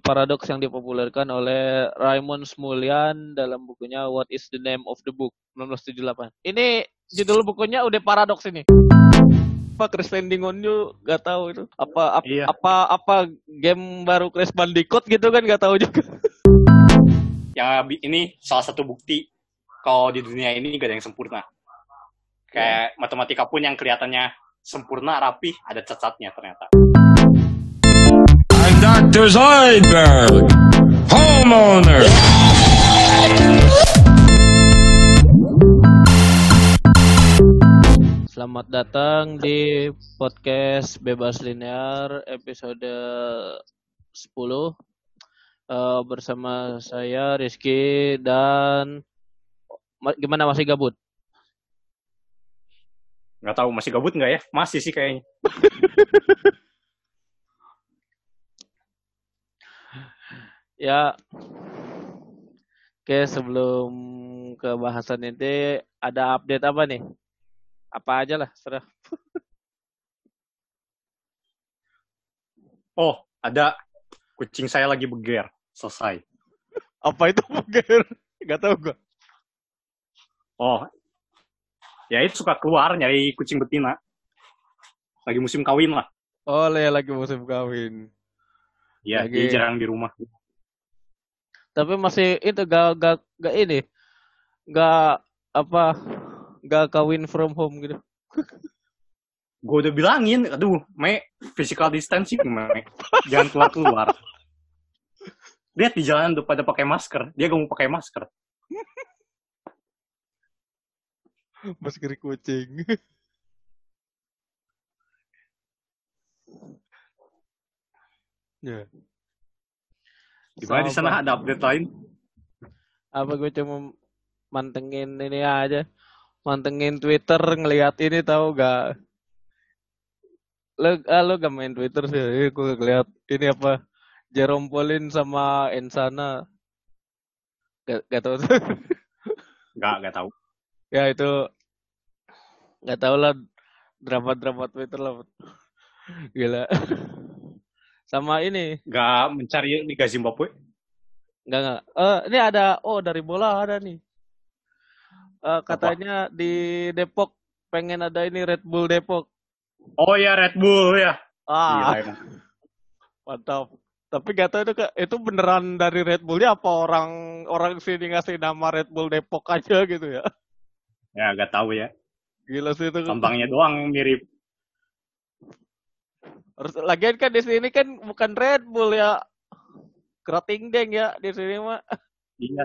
paradoks yang dipopulerkan oleh Raymond Smulian dalam bukunya What is the Name of the Book 1978. Ini judul bukunya udah paradoks ini. Apa Crash Landing on You gak tahu itu. Apa apa Iya. apa, apa game baru Crash Bandicoot gitu kan gak tahu juga. Ya ini salah satu bukti kalau di dunia ini gak ada yang sempurna. Kayak matematika pun yang kelihatannya sempurna, rapi, ada cacatnya ternyata. Dr. Zoidberg, homeowner. Selamat datang di podcast Bebas Linear episode 10 Eh, bersama saya Rizky dan Ma- gimana masih gabut? Nggak tahu masih gabut nggak ya? Masih sih kayaknya. Ya, oke sebelum ke bahasan ini ada update apa nih? Apa aja lah, serah. Oh, ada kucing saya lagi beger. Selesai. Apa itu Buger? Gak tau gua. Oh, ya itu suka keluar nyari kucing betina. Lagi musim kawin lah. Oh, le lagi musim kawin. Ya, Lagi- dia jarang di rumah. Tapi masih itu gak gak gak ini. Gak apa gak kawin from home gitu. Gue udah bilangin, aduh, Me, physical distancing, Me. Jangan keluar-keluar. Lihat di jalan udah pada pakai masker. Dia gak mau pakai masker. Masker kucing. ya. Gimana di sana ada update lain? Apa gue cuma mantengin ini aja. Mantengin Twitter ngelihat ini tahu gak? Lo, ah, lo gak main Twitter sih? Eh, gue ngeliat ini apa? Jerome Pauline sama Ensana. Gak, gak tau tuh. Gak, gak tahu. ya itu nggak tahu lah drama-drama Twitter lah gila sama ini Gak mencari Liga Zimbabwe. nggak nggak eh ini ada oh dari bola ada nih Eh katanya di Depok pengen ada ini Red Bull Depok Oh ya, Red Bull ya. Gila ah emang. mantap tapi gak tahu itu itu beneran dari Red Bullnya apa orang orang sini ngasih nama Red Bull Depok aja gitu ya Ya, gak tahu ya. gila sih itu Lambangnya doang mirip. Lagian kan di sini kan bukan Red Bull ya. Kerating deng ya di sini mah. Iya.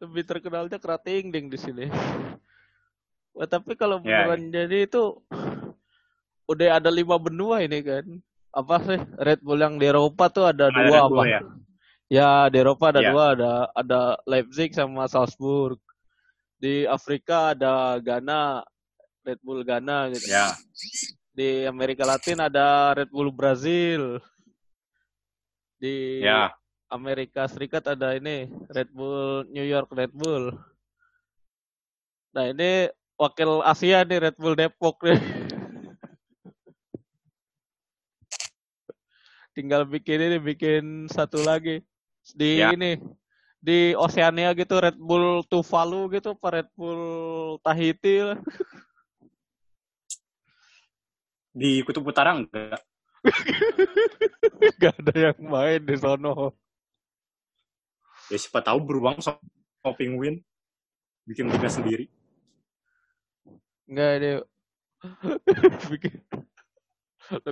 Lebih terkenalnya kerating deng di sini. Wah, tapi kalau Ya, beneran jadi itu udah ada lima benua ini kan. Apa sih Red Bull yang di Eropa tuh ada Ada dua Red apa? Bull ya. Ya di Eropa ada Ya. dua ada ada Leipzig sama Salzburg. Di Afrika ada Ghana, Red Bull Ghana gitu. Ya. Di Amerika Latin ada Red Bull Brazil. Di Ya. Amerika Serikat ada ini Red Bull New York Red Bull. Nah ini wakil Asia nih Red Bull Depok nih. Tinggal bikin ini bikin satu lagi di Ya. ini di Oceania gitu Red Bull Tuvalu gitu Red Bull Tahiti lah. Di Kutub Utara enggak. Gak ada yang main di sono. Ya siapa tahu beruang sama penguin. Bikin liga sendiri. Enggak ini bikin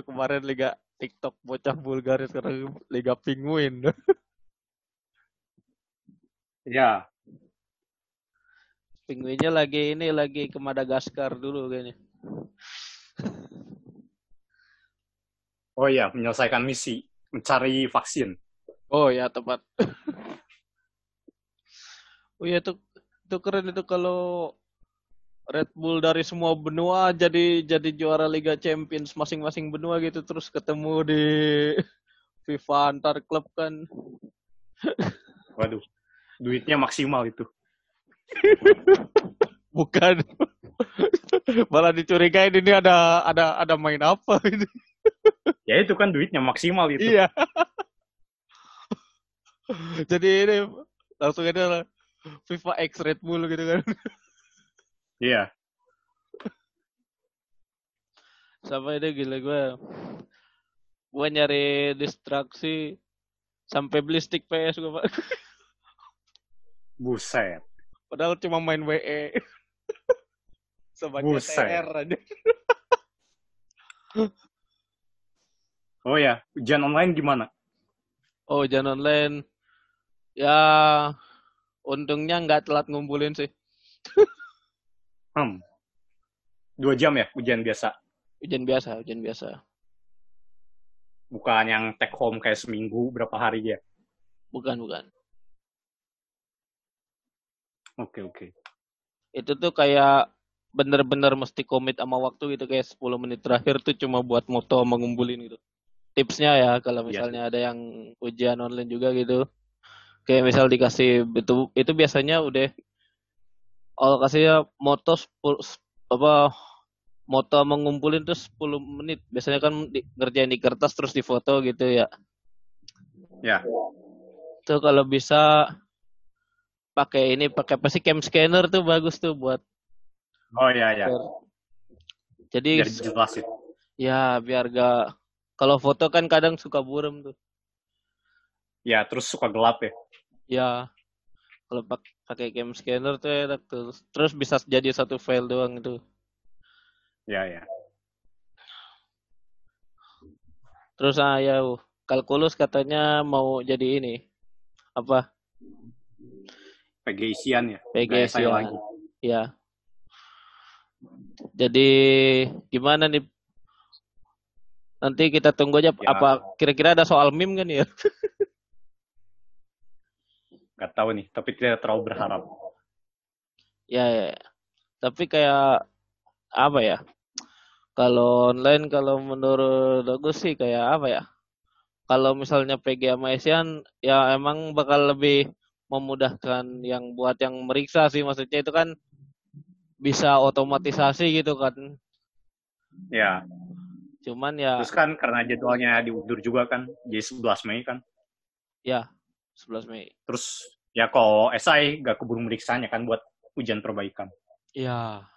kemarin liga TikTok bocah Bulgaria sekarang liga penguin. Ya. Penguinnya lagi ini lagi ke Madagaskar dulu kayaknya. Oh iya, menyelesaikan misi. Mencari vaksin. Oh ya tepat. oh ya itu itu keren itu kalau Red Bull dari semua benua jadi jadi juara Liga Champions masing-masing benua gitu terus ketemu di FIFA antar klub kan. Waduh. Duitnya maksimal itu. Bukan. Malah dicurigain ini ada ada ada main apa ini. Ya itu kan duitnya maksimal itu. Iya. Jadi ini langsung aja lah FIFA X Red Bull gitu kan. Iya. Sampai ini gila gue. Gue nyari distraksi sampai beli stick PS gue pak. Buset. Padahal cuma main WE. Sebagai Buset. TR aja. Oh ya, ujian online gimana? Oh, jangan online. Ya, untungnya nggak telat ngumpulin sih. Hmm. Dua jam ya ujian biasa. Ujian biasa, ujian biasa. Bukan yang take home kayak seminggu berapa hari ya. Bukan, bukan. Oke, oke. Itu tuh kayak bener-bener mesti komit sama waktu gitu kayak 10 menit terakhir tuh cuma buat moto sama ngumpulin gitu. Tipsnya ya kalau Iya misalnya ada yang ujian online juga gitu. Kayak misal dikasih itu itu biasanya udah kalau kasih moto 10, apa moto sama ngumpulin tuh 10 menit. Biasanya kan di, ngerjain di kertas terus difoto gitu ya. Ya. Tuh kalau bisa pakai ini pakai apa sih cam scanner tuh bagus tuh buat Oh ya, ya. jadi Biar jelas itu. Ya, biar gak... Kalau foto kan kadang suka buram tuh. Ya, terus suka gelap ya. Ya, kalau pak- pakai cam scanner tuh enak tuh. Terus bisa jadi satu file doang itu. Ya, ya. Terus ah ya, uh, kalkulus katanya mau jadi ini. Apa? PG isian ya. PG saya isian. lagi. Ya. Jadi gimana nih? Nanti kita tunggu aja Ya. apa kira-kira ada soal meme kan ya? Gak tahu nih, tapi tidak terlalu berharap. Ya, ya. ya. Tapi kayak apa ya? Kalau online kalau menurut aku sih kayak apa ya? Kalau misalnya PG sama ASEAN ya emang bakal lebih memudahkan yang buat yang meriksa sih maksudnya itu kan bisa otomatisasi gitu kan. Ya, Cuman ya terus kan karena jadwalnya diundur juga kan, jadi 11 Mei kan. ya 11 Mei. Terus ya kalau SI gak keburu meriksanya kan buat ujian perbaikan. Ya.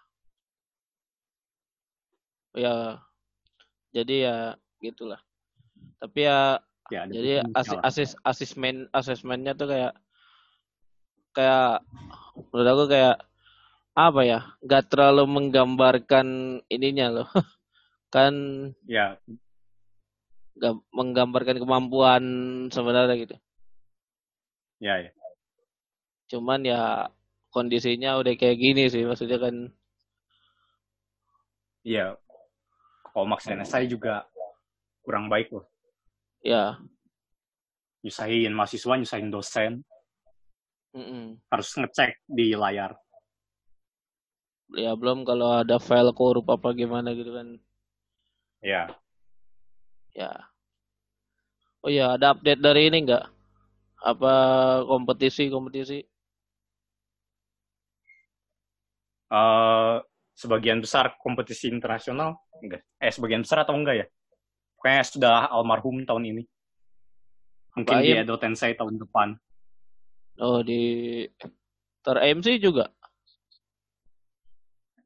Ya. Jadi ya gitulah. Tapi ya Ya, Jadi asis, asis asesmen asesmennya tuh kayak kayak menurut aku kayak apa ya nggak terlalu menggambarkan ininya loh kan Ya, menggambarkan kemampuan sebenarnya gitu ya, ya. cuman ya kondisinya udah kayak gini sih maksudnya kan Iya. Kalau maksain SI juga kurang baik loh. ya Nyusahin mahasiswa, nyusahin dosen. mm-mm. Harus ngecek di layar. ya belum kalau ada file korup apa gimana gitu kan Ya. ya. Oh ya ada update dari ini nggak? Apa kompetisi kompetisi? Eh sebagian besar kompetisi internasional? Enggak eh sebagian besar atau enggak ya? Kayaknya sudah almarhum tahun ini. Mungkin di Baim. Edo Tensei tahun depan. Oh di ter MC juga.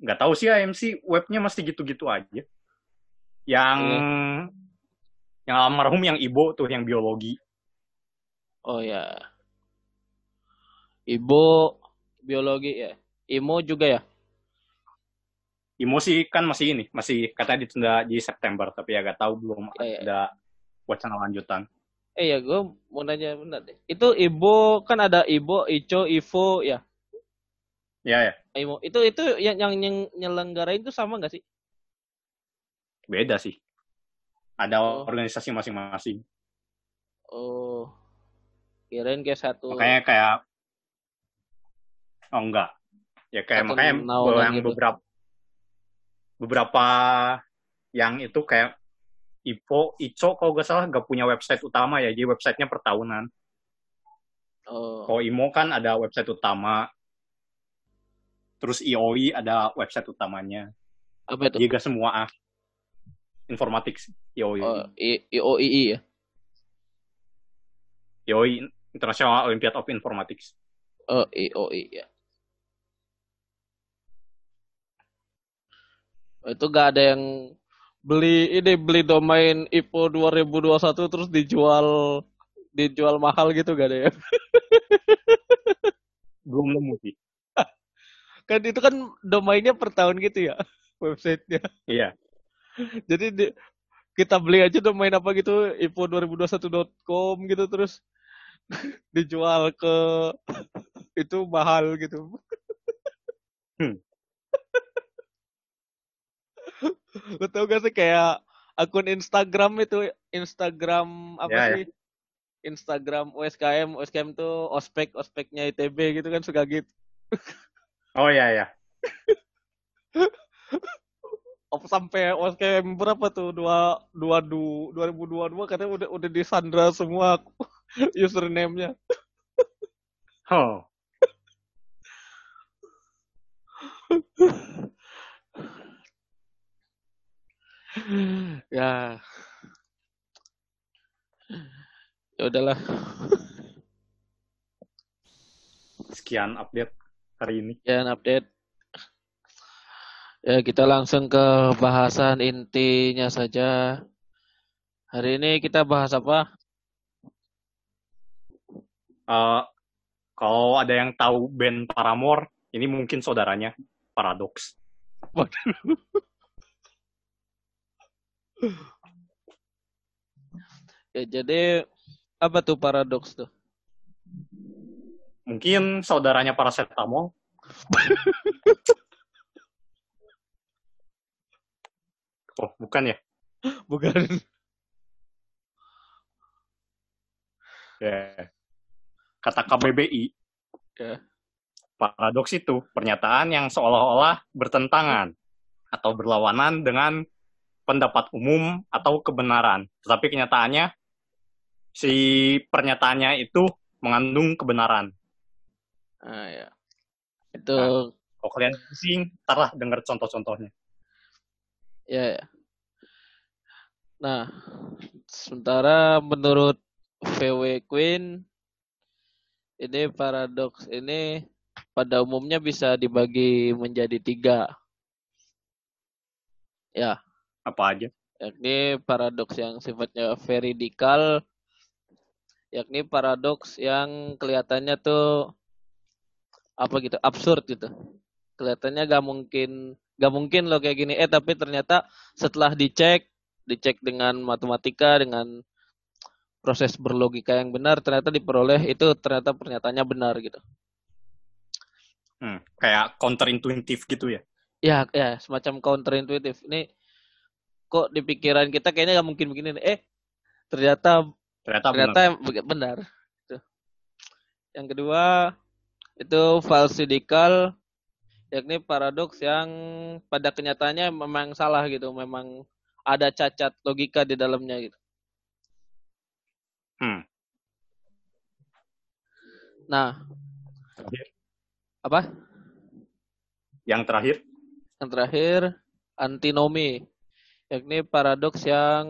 nggak tahu sih AMC webnya masih gitu-gitu aja yang yang almarhum yang ibu tuh yang biologi Oh ya. Ibu biologi ya. Imo juga ya. Imo sih kan masih ini masih katanya ditunda di September tapi ya nggak tahu belum Iya, iya. ada wacana lanjutan Eh ya gue mau nanya benar deh. Itu Ibo kan ada Ibo, Ico, Ivo ya. ya ya Imo itu itu yang yang, yang nyelenggarain itu sama nggak sih? Beda sih ada Oh. organisasi masing-masing Oh. Kirain kayak satu. makanya kayak oh enggak ya kayak Satu makanya yang gitu. beberapa beberapa yang itu kayak Ipo, Ico kalau nggak salah nggak punya website utama ya, jadi websitenya per tahunan. Oh. Kalau Imo kan ada website utama, terus IOI ada website utamanya. Apa itu? Jadi nggak semua Informatics. IOI. Oh, I- IOII ya. IOI International Olympiad of Informatics. Oh, IOI ya. Itu gak ada yang beli ini beli domain IPO 2021 terus dijual dijual mahal gitu gak ada ya? Belum nemu sih. Kan itu kan domainnya per tahun gitu ya websitenya. Iya. Jadi di- kita beli aja domain apa gitu ipo2021.com gitu terus dijual ke itu mahal gitu. Hmm. Lo tau gak sih kayak akun Instagram itu Instagram apa Ya, ya. sih? Instagram USKM, USKM tuh ospek, ospeknya ITB gitu kan suka gitu. Oh iya ya. Apa sampai USKM berapa tuh? Dua, dua, du, 2022 katanya udah udah disandra semua username-nya. Oh. ya. Ya udahlah. Sekian update hari ini. Sekian update. Ya, kita langsung ke bahasan intinya saja. Hari ini kita bahas apa? Eh, kalau ada yang tahu band Paramore, ini mungkin saudaranya Paradox. Ya, jadi apa tuh paradoks tuh? Mungkin saudaranya Paracetamol. Oh, bukan ya? Bukan. Ya. Kata KBBI, Ya. paradoks itu pernyataan yang seolah-olah bertentangan atau berlawanan dengan pendapat umum atau kebenaran. Tetapi kenyataannya si pernyataannya itu mengandung kebenaran. Ah, ya. Itu Nah. Kalau kalian pusing, ntar lah denger contoh-contohnya. Ya, ya. Nah, sementara menurut VW Queen ini paradoks ini pada umumnya bisa dibagi menjadi tiga. Ya, Apa aja? yakni paradoks yang sifatnya veridikal, yakni paradoks yang kelihatannya tuh apa gitu, absurd gitu. Kelihatannya gak mungkin, gak mungkin loh kayak gini. Eh tapi ternyata setelah dicek, dicek dengan matematika, dengan proses berlogika yang benar, ternyata diperoleh itu ternyata pernyataannya benar gitu. Hmm, kayak counterintuitif gitu ya. Ya, ya semacam counterintuitif. Ini kok di pikiran kita kayaknya gak mungkin begini. nih. Eh ternyata Ternyata, ternyata benar. benar. Itu. Yang kedua itu falsidikal yakni paradoks yang pada kenyataannya memang salah gitu, memang ada cacat logika di dalamnya gitu. Hmm. Nah, Terakhir. apa? Yang terakhir, Yang terakhir antinomi yakni paradoks yang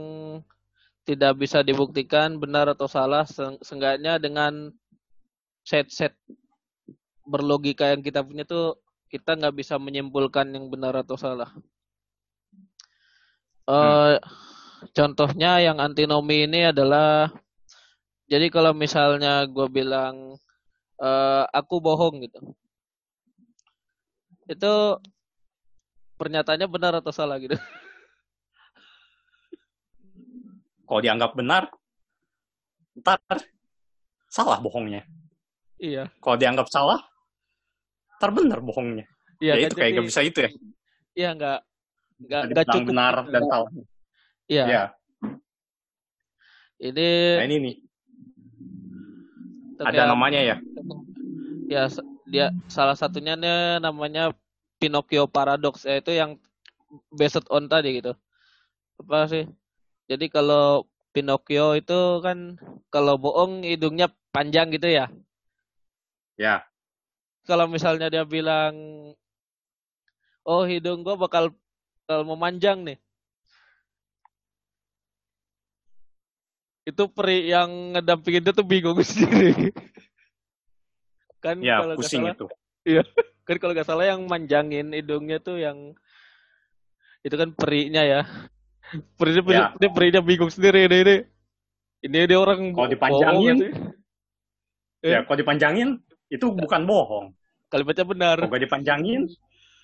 tidak bisa dibuktikan benar atau salah se- seenggaknya dengan set-set berlogika yang kita punya tuh kita nggak bisa menyimpulkan yang benar atau salah. Eh contohnya yang antinomi ini adalah jadi kalau misalnya gue bilang eh, aku bohong gitu, itu pernyataannya benar atau salah gitu. kalau dianggap benar, ntar salah bohongnya. iya. Kalau dianggap salah, ntar benar bohongnya. Iya, ya itu kayak gak bisa itu ya. Iya nggak nggak yang cukup benar gitu. dan salah. Iya. Ya. Ini Nah ini nih, ada namanya ya. Ya dia salah satunya nih namanya Pinocchio paradox yaitu yang based on tadi gitu. Apa sih? Jadi kalau Pinocchio itu kan kalau bohong hidungnya panjang gitu ya. Ya. Kalau misalnya dia bilang oh hidung gua bakal bakal memanjang nih. itu peri yang ngedampingin dia tuh bingung sendiri. kan Ya, kalau pusing salah, itu. kan kalau nggak salah yang manjangin hidungnya tuh yang itu kan perinya ya. Perinya, Ya. dia perinya bingung sendiri ini ini. Ini dia orang Kalau bohong dipanjangin, sih? Ya, Eh. kalau dipanjangin itu bukan bohong. Kalimatnya benar. Kalau gak dipanjangin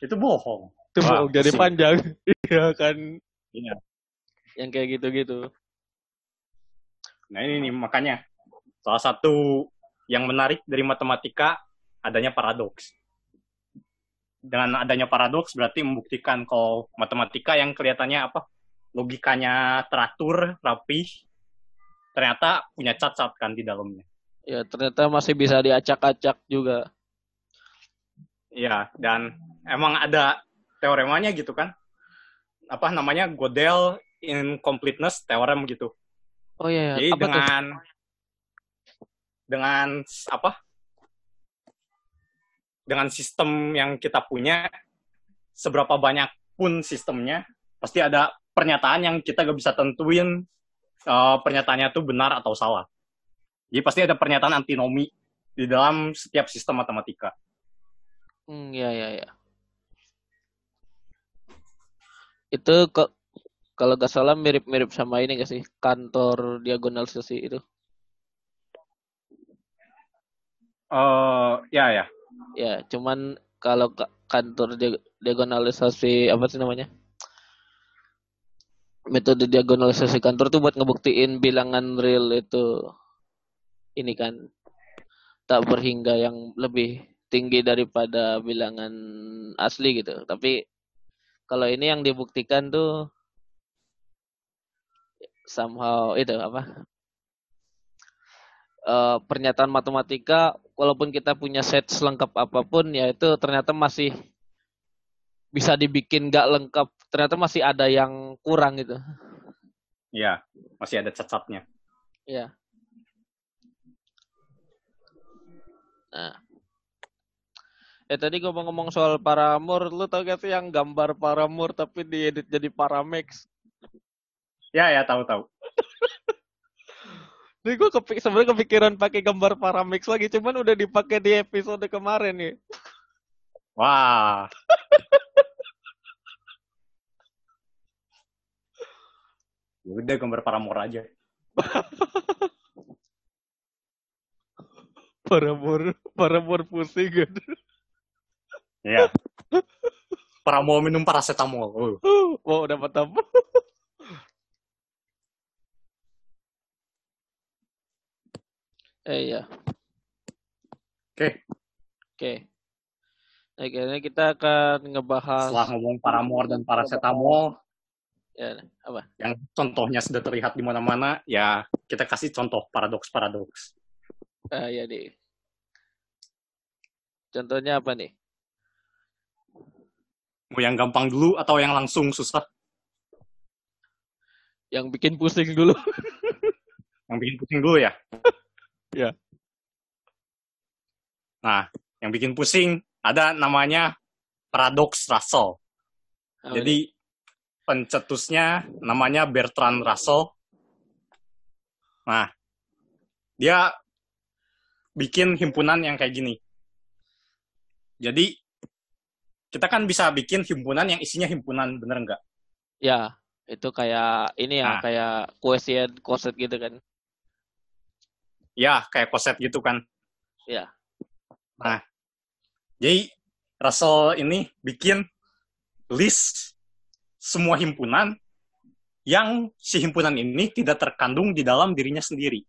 itu bohong. Itu Wah, bohong jadi panjang. Iya kan. Iya. Yang kayak gitu-gitu. Nah ini nih makanya salah satu yang menarik dari matematika adanya paradoks. Dengan adanya paradoks berarti membuktikan kalau matematika yang kelihatannya apa logikanya teratur, rapi, ternyata punya cacat kan di dalamnya. Ya ternyata masih bisa diacak-acak juga. Iya, dan emang ada teoremanya gitu kan. Apa namanya? Gödel incompleteness theorem gitu. Oh iya, Jadi apa tuh? dengan dengan apa? Dengan sistem yang kita punya, seberapa banyak pun sistemnya, pasti ada pernyataan yang kita gak bisa tentuin eh, pernyataannya itu benar atau salah. Jadi pasti ada pernyataan antinomi di dalam setiap sistem matematika. Hmm, ya ya ya. Itu kok kalau nggak salah mirip-mirip sama ini nggak sih kantor diagonal sesi itu? Eh, ya ya. Ya, cuman kalau ka- kantor dia- diagonalisasi apa sih namanya? Metode diagonalisasi kantor tuh buat ngebuktiin bilangan real itu ini kan tak berhingga yang lebih tinggi daripada bilangan asli gitu. Tapi kalau ini yang dibuktikan tuh somehow itu apa? eh, pernyataan matematika walaupun kita punya set selengkap apa pun ya itu ternyata masih bisa dibikin nggak lengkap ternyata masih ada yang kurang gitu Ya, masih ada cacatnya. ya nah eh tadi ngomong-ngomong soal Paramore lu tau gak sih yang gambar Paramore tapi diedit jadi Paramex Ya ya tahu tahu. Ini gue kepik sebenarnya kepikiran pakai gambar Paramex lagi, cuman udah dipakai di episode kemarin nih. Wah. Ya Udah gambar Paramore aja. Paramore, Paramore pusing kan. Ya. Paramore minum paracetamol. Oh. Dapat apa? eh iya, Oke, oke. Nah, kayaknya kita akan ngebahas setelah ngomong Paramore dan paracetamol ya apa? yang contohnya sudah terlihat di mana-mana, ya kita kasih contoh paradoks-paradoks. Ah ya deh. Contohnya apa nih? Mau yang gampang dulu atau yang langsung susah? Yang bikin pusing dulu. Yang bikin pusing dulu ya? Ya. Nah, yang bikin pusing ada namanya paradoks Russell. Apa? Jadi pencetusnya namanya Bertrand Russell. Nah, dia bikin himpunan yang kayak gini. Jadi kita kan bisa bikin himpunan yang isinya himpunan, bener nggak? ya, itu kayak ini ya, Nah. kayak quotient, quotient gitu kan. Ya, kayak koset gitu kan. Ya. Nah, jadi Russell ini bikin list semua himpunan yang si himpunan ini tidak terkandung di dalam dirinya sendiri.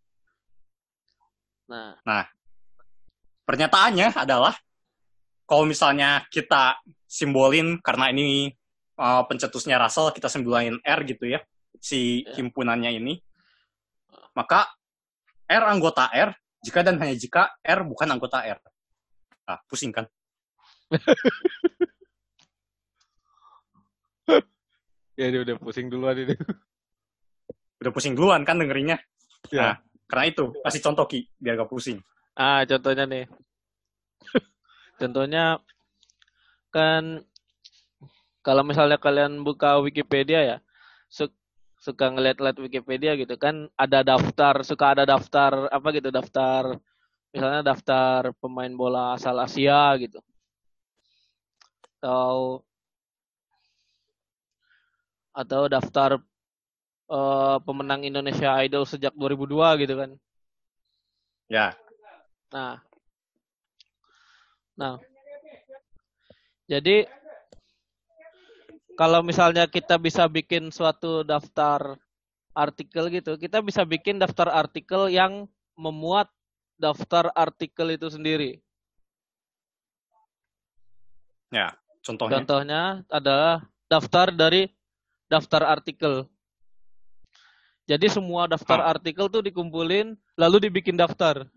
Nah, pernyataannya adalah kalau misalnya kita simbolin karena ini uh, pencetusnya Russell kita simbolin R gitu ya si Ya. himpunannya ini maka R anggota R jika dan hanya jika R bukan anggota R ah pusing kan ya dia udah pusing duluan ini. udah pusing duluan kan dengerinnya Ya. Nah, karena itu kasih contoh ki biar gak pusing Ah, contohnya nih. contohnya kan kalau misalnya kalian buka Wikipedia ya, suka ngeliat-liat Wikipedia gitu kan ada daftar suka ada daftar apa gitu daftar misalnya daftar pemain bola asal Asia gitu. Atau atau daftar eh, pemenang Indonesia Idol sejak 2002 gitu kan. Ya, Nah, nah, jadi kalau misalnya kita bisa bikin suatu daftar artikel gitu, kita bisa bikin daftar artikel yang memuat daftar artikel itu sendiri. ya. Contohnya. Contohnya adalah daftar dari daftar artikel. Jadi semua daftar Hah. artikel tuh dikumpulin, lalu dibikin daftar.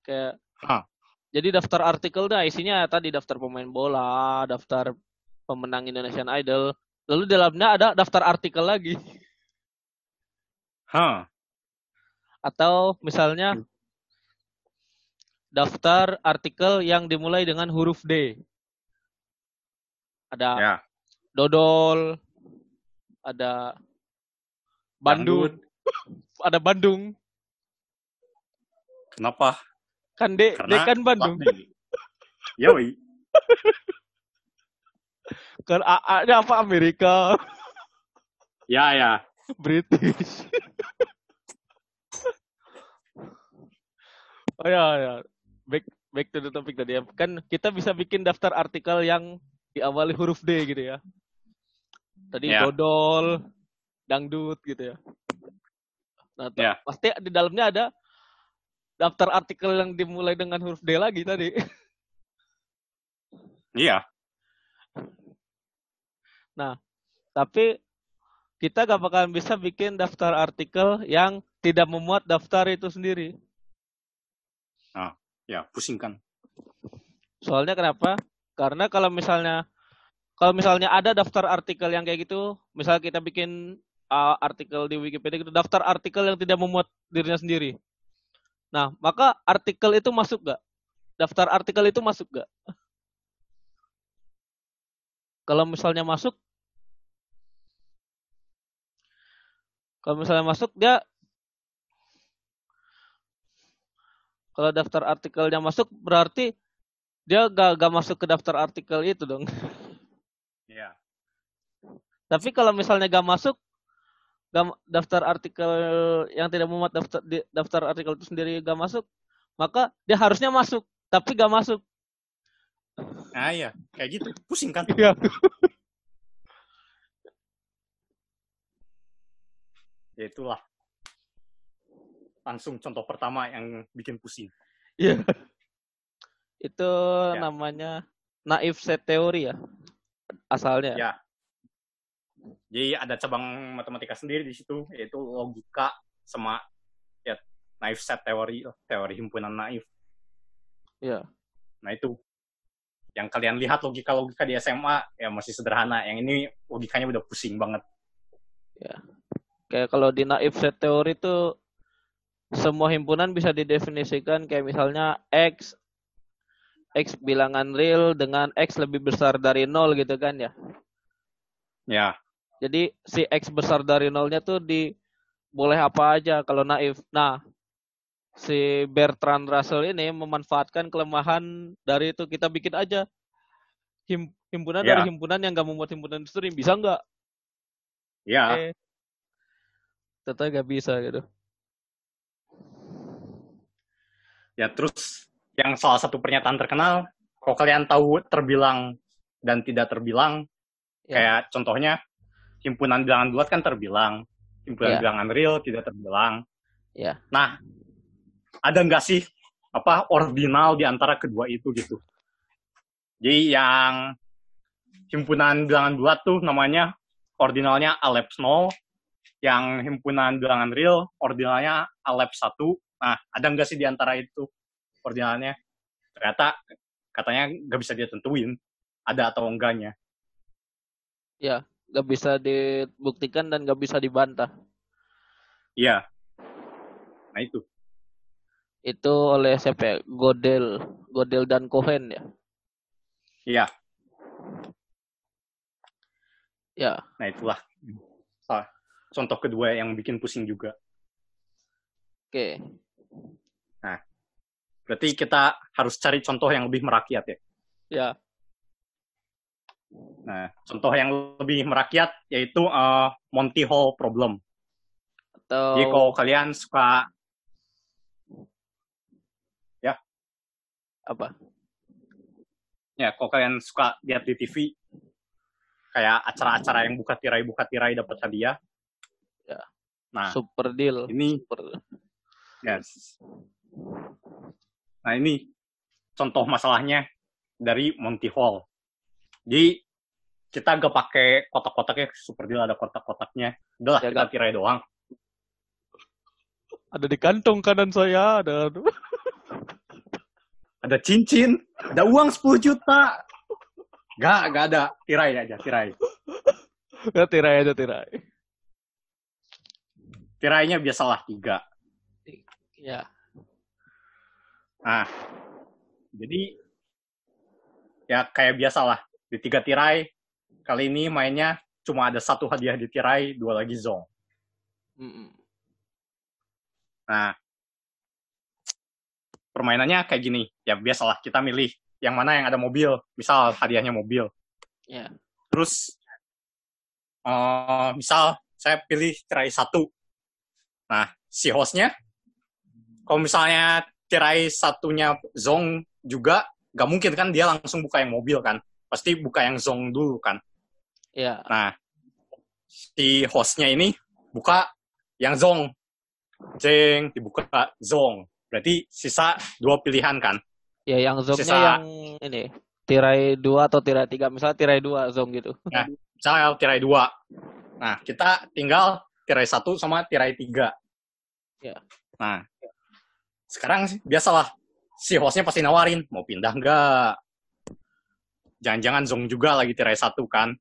Kayak Hah. Jadi daftar artikel dah isinya tadi daftar pemain bola, daftar pemenang Indonesian Idol. Lalu dalamnya ada daftar artikel lagi. Hah. Atau misalnya daftar artikel yang dimulai dengan huruf D. Ada Ya. dodol, ada Bandung, ada Bandung. Kenapa? Kan D, D Karena kan Bandung. Yoi. Kan AA-nya apa Amerika, Ya, ya. British. oh ya, ya. Back back to the topic tadi ya. Kan kita bisa bikin daftar artikel yang diawali huruf D gitu ya. Tadi Ya. dodol, dangdut gitu ya. Nah, Ya. pasti di dalamnya ada daftar artikel yang dimulai dengan huruf D lagi tadi. Iya. Tapi kita gak bakalan bisa bikin daftar artikel yang tidak memuat daftar itu sendiri. Ya, pusing kan. Soalnya kenapa? Karena kalau misalnya kalau misalnya ada daftar artikel yang kayak gitu, misal kita bikin uh, artikel di Wikipedia gitu, daftar artikel yang tidak memuat dirinya sendiri. Nah, maka artikel itu masuk gak? Daftar artikel itu masuk gak? Kalau misalnya masuk, kalau misalnya masuk dia kalau daftar artikelnya masuk berarti dia gak, gak masuk ke daftar artikel itu dong. Iya. Tapi kalau misalnya gak masuk, daftar artikel yang tidak memuat daftar di- daftar artikel itu sendiri gak masuk, maka dia harusnya masuk, tapi gak masuk. Nah, iya. Kayak gitu. Pusing kan. Iya. Ya itulah. Langsung contoh pertama yang bikin pusing. Iya. Itu Ya. namanya naif set teori ya, asalnya. Ya. Jadi ada cabang matematika sendiri di situ, yaitu logika sama ya naif set teori, teori himpunan naif. Iya. Nah itu yang kalian lihat logika-logika di SMA ya masih sederhana. Yang ini logikanya udah pusing banget. Kayak kalau di naif set teori itu semua himpunan bisa didefinisikan kayak misalnya X X bilangan real dengan X lebih besar dari nol gitu kan ya. Ya, Jadi si X besar dari nolnya tuh di boleh apa aja kalau naif. Nah, si Bertrand Russell ini memanfaatkan kelemahan dari itu kita bikin aja him- himpunan Ya. dari himpunan yang nggak membuat himpunan sendiri bisa nggak? ya, Eh, ternyata nggak bisa gitu. ya terus yang salah satu pernyataan terkenal, kalau kalian tahu terbilang dan tidak terbilang, Ya. kayak contohnya himpunan bilangan bulat kan terbilang, himpunan Ya. bilangan real tidak terbilang. Ya. Nah, ada nggak sih apa ordinal di antara kedua itu gitu? Jadi yang himpunan bilangan bulat tuh namanya ordinalnya Alep 0, yang himpunan bilangan real ordinalnya Alep 1. Nah, ada nggak sih di antara itu ordinalnya? Ternyata katanya nggak bisa ditentuin ada atau enggaknya. Nggak bisa dibuktikan dan nggak bisa dibantah. Iya. Nah itu. Itu oleh siapa ya? Godel, Godel dan Cohen ya. Iya. Ya, Nah itulah. Salah, contoh kedua yang bikin pusing juga. Oke. Berarti kita harus cari contoh yang lebih merakyat ya. Ya. Nah, contoh yang lebih merakyat yaitu eh, Monty Hall problem. Atau Jadi kalau kalian suka apa? ya kalau kalian suka lihat di TV kayak acara-acara yang buka tirai buka tirai dapat hadiah. Ya. Nah, Super deal. ini Super. yes. Nah, ini contoh masalahnya dari Monty Hall. Jadi kita gak pakai kotak-kotaknya super deal ada kotak-kotaknya. Udah lah, Ya, kita Gak. tirai doang. Ada di kantong kanan saya, ada. Ada cincin, ada uang 10 juta. Gak, gak ada. Tirai aja, tirai. ya tirai aja tirai. Tirainya biasalah tiga. Ya. Nah, jadi ya kayak biasalah di tiga tirai kali ini mainnya cuma ada satu hadiah di tirai, dua lagi zong. Mm-mm. Nah, permainannya kayak gini. Ya biasalah kita milih yang mana yang ada mobil. Misal hadiahnya mobil. Ya. Terus eh, misal saya pilih tirai satu. Nah, si hostnya kalau misalnya tirai satunya zong juga gak mungkin kan dia langsung buka yang mobil kan. Pasti buka yang zong dulu kan. Ya. Nah, si hostnya ini buka yang zong. Jeng, dibuka zong. Berarti sisa dua pilihan kan. Ya yang zongnya Sisa- yang ini tirai dua atau tirai tiga misalnya tirai dua zong gitu. Misalnya tirai dua. Nah, kita tinggal tirai satu sama tirai tiga. Ya. Nah, sekarang sih biasalah. Si hostnya pasti nawarin, mau pindah nggak? Jangan-jangan zong juga lagi tirai satu kan.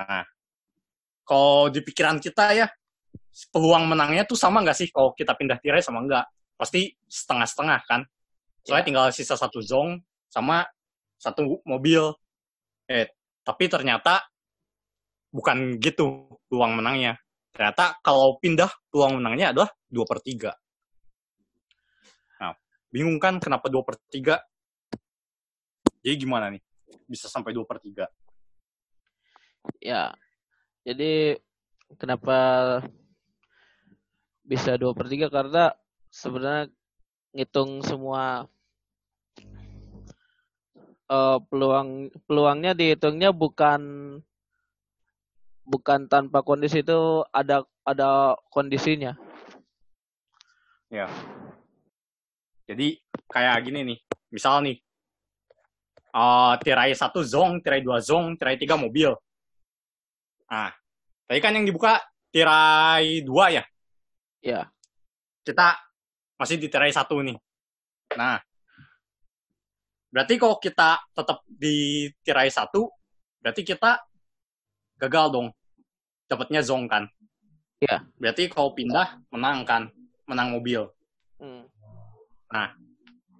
Nah, kalau di pikiran kita ya, peluang menangnya tuh sama nggak sih kalau kita pindah tirai sama nggak? Pasti setengah-setengah kan. Soalnya Ya. tinggal sisa satu zong sama satu mobil. Eh, tapi ternyata bukan gitu peluang menangnya. Ternyata kalau pindah peluang menangnya adalah 2 per 3. Nah, bingung kan kenapa 2 per 3? Jadi gimana nih? Bisa sampai 2 per 3. Ya. Jadi kenapa bisa dua per tiga karena sebenarnya ngitung semua eh, peluang peluangnya dihitungnya bukan bukan tanpa kondisi itu ada ada kondisinya. Jadi kayak gini nih. Misal nih, eh, tirai satu zong, tirai dua zong, tirai tiga mobil. Nah, tadi kan yang dibuka tirai dua ya. Ya. kita masih di tirai satu nih. Nah, berarti kalau kita tetap di tirai satu, berarti kita gagal dong. Dapatnya zong kan. Iya. Berarti kalau pindah, menang kan. Menang mobil. Hmm.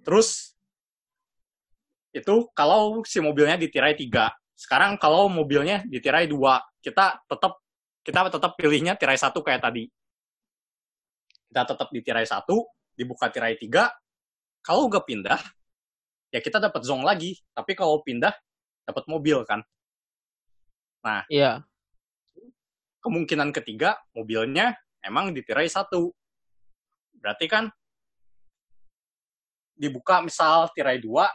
Terus, itu kalau si mobilnya di tirai tiga. Sekarang kalau mobilnya di tirai dua, kita tetap kita tetap pilihnya tirai satu kayak tadi. Kita tetap di tirai satu, dibuka tirai tiga. Kalau nggak pindah, ya kita dapat zong lagi. Tapi kalau pindah, dapat mobil kan. Iya. Kemungkinan ketiga, mobilnya emang di tirai satu. Berarti kan dibuka misal tirai dua,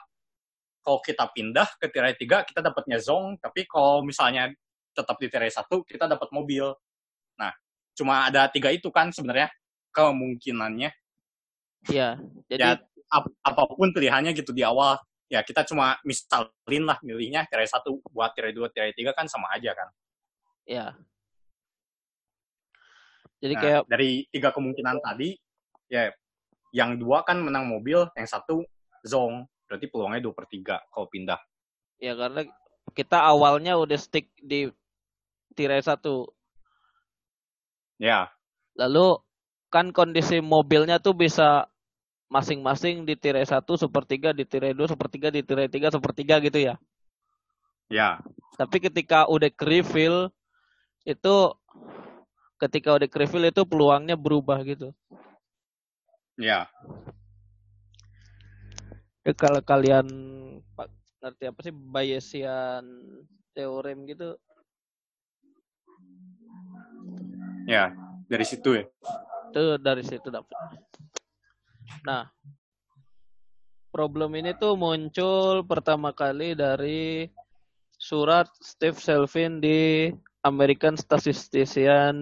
kalau kita pindah ke tirai tiga, kita dapatnya zong. Tapi kalau misalnya tetap di tirai satu, kita dapat mobil. Nah, cuma ada tiga itu kan sebenarnya kemungkinannya. Iya. Jadi ya ap- apa pun pilihannya gitu di awal ya kita cuma misalin lah milihnya tirai satu buat tirai dua tirai tiga kan sama aja kan ya. Jadi Nah, kayak dari tiga kemungkinan tadi ya yang dua kan menang mobil yang satu zong berarti peluangnya dua per tiga kalau pindah ya karena kita awalnya udah stick di tirai satu. ya Lalu kan kondisi mobilnya tuh bisa masing-masing di tirai satu sepertiga di tirai dua sepertiga di tirai tiga sepertiga gitu ya. ya Tapi ketika udah ke refill itu ketika udah reveal itu peluangnya berubah gitu. Ya, Ya, kalau kalian pak ngerti apa sih Bayesian teorem gitu, ya dari situ ya. itu dari situ dapat. Nah, problem ini tuh muncul pertama kali dari surat Steve Selvin di American Statistician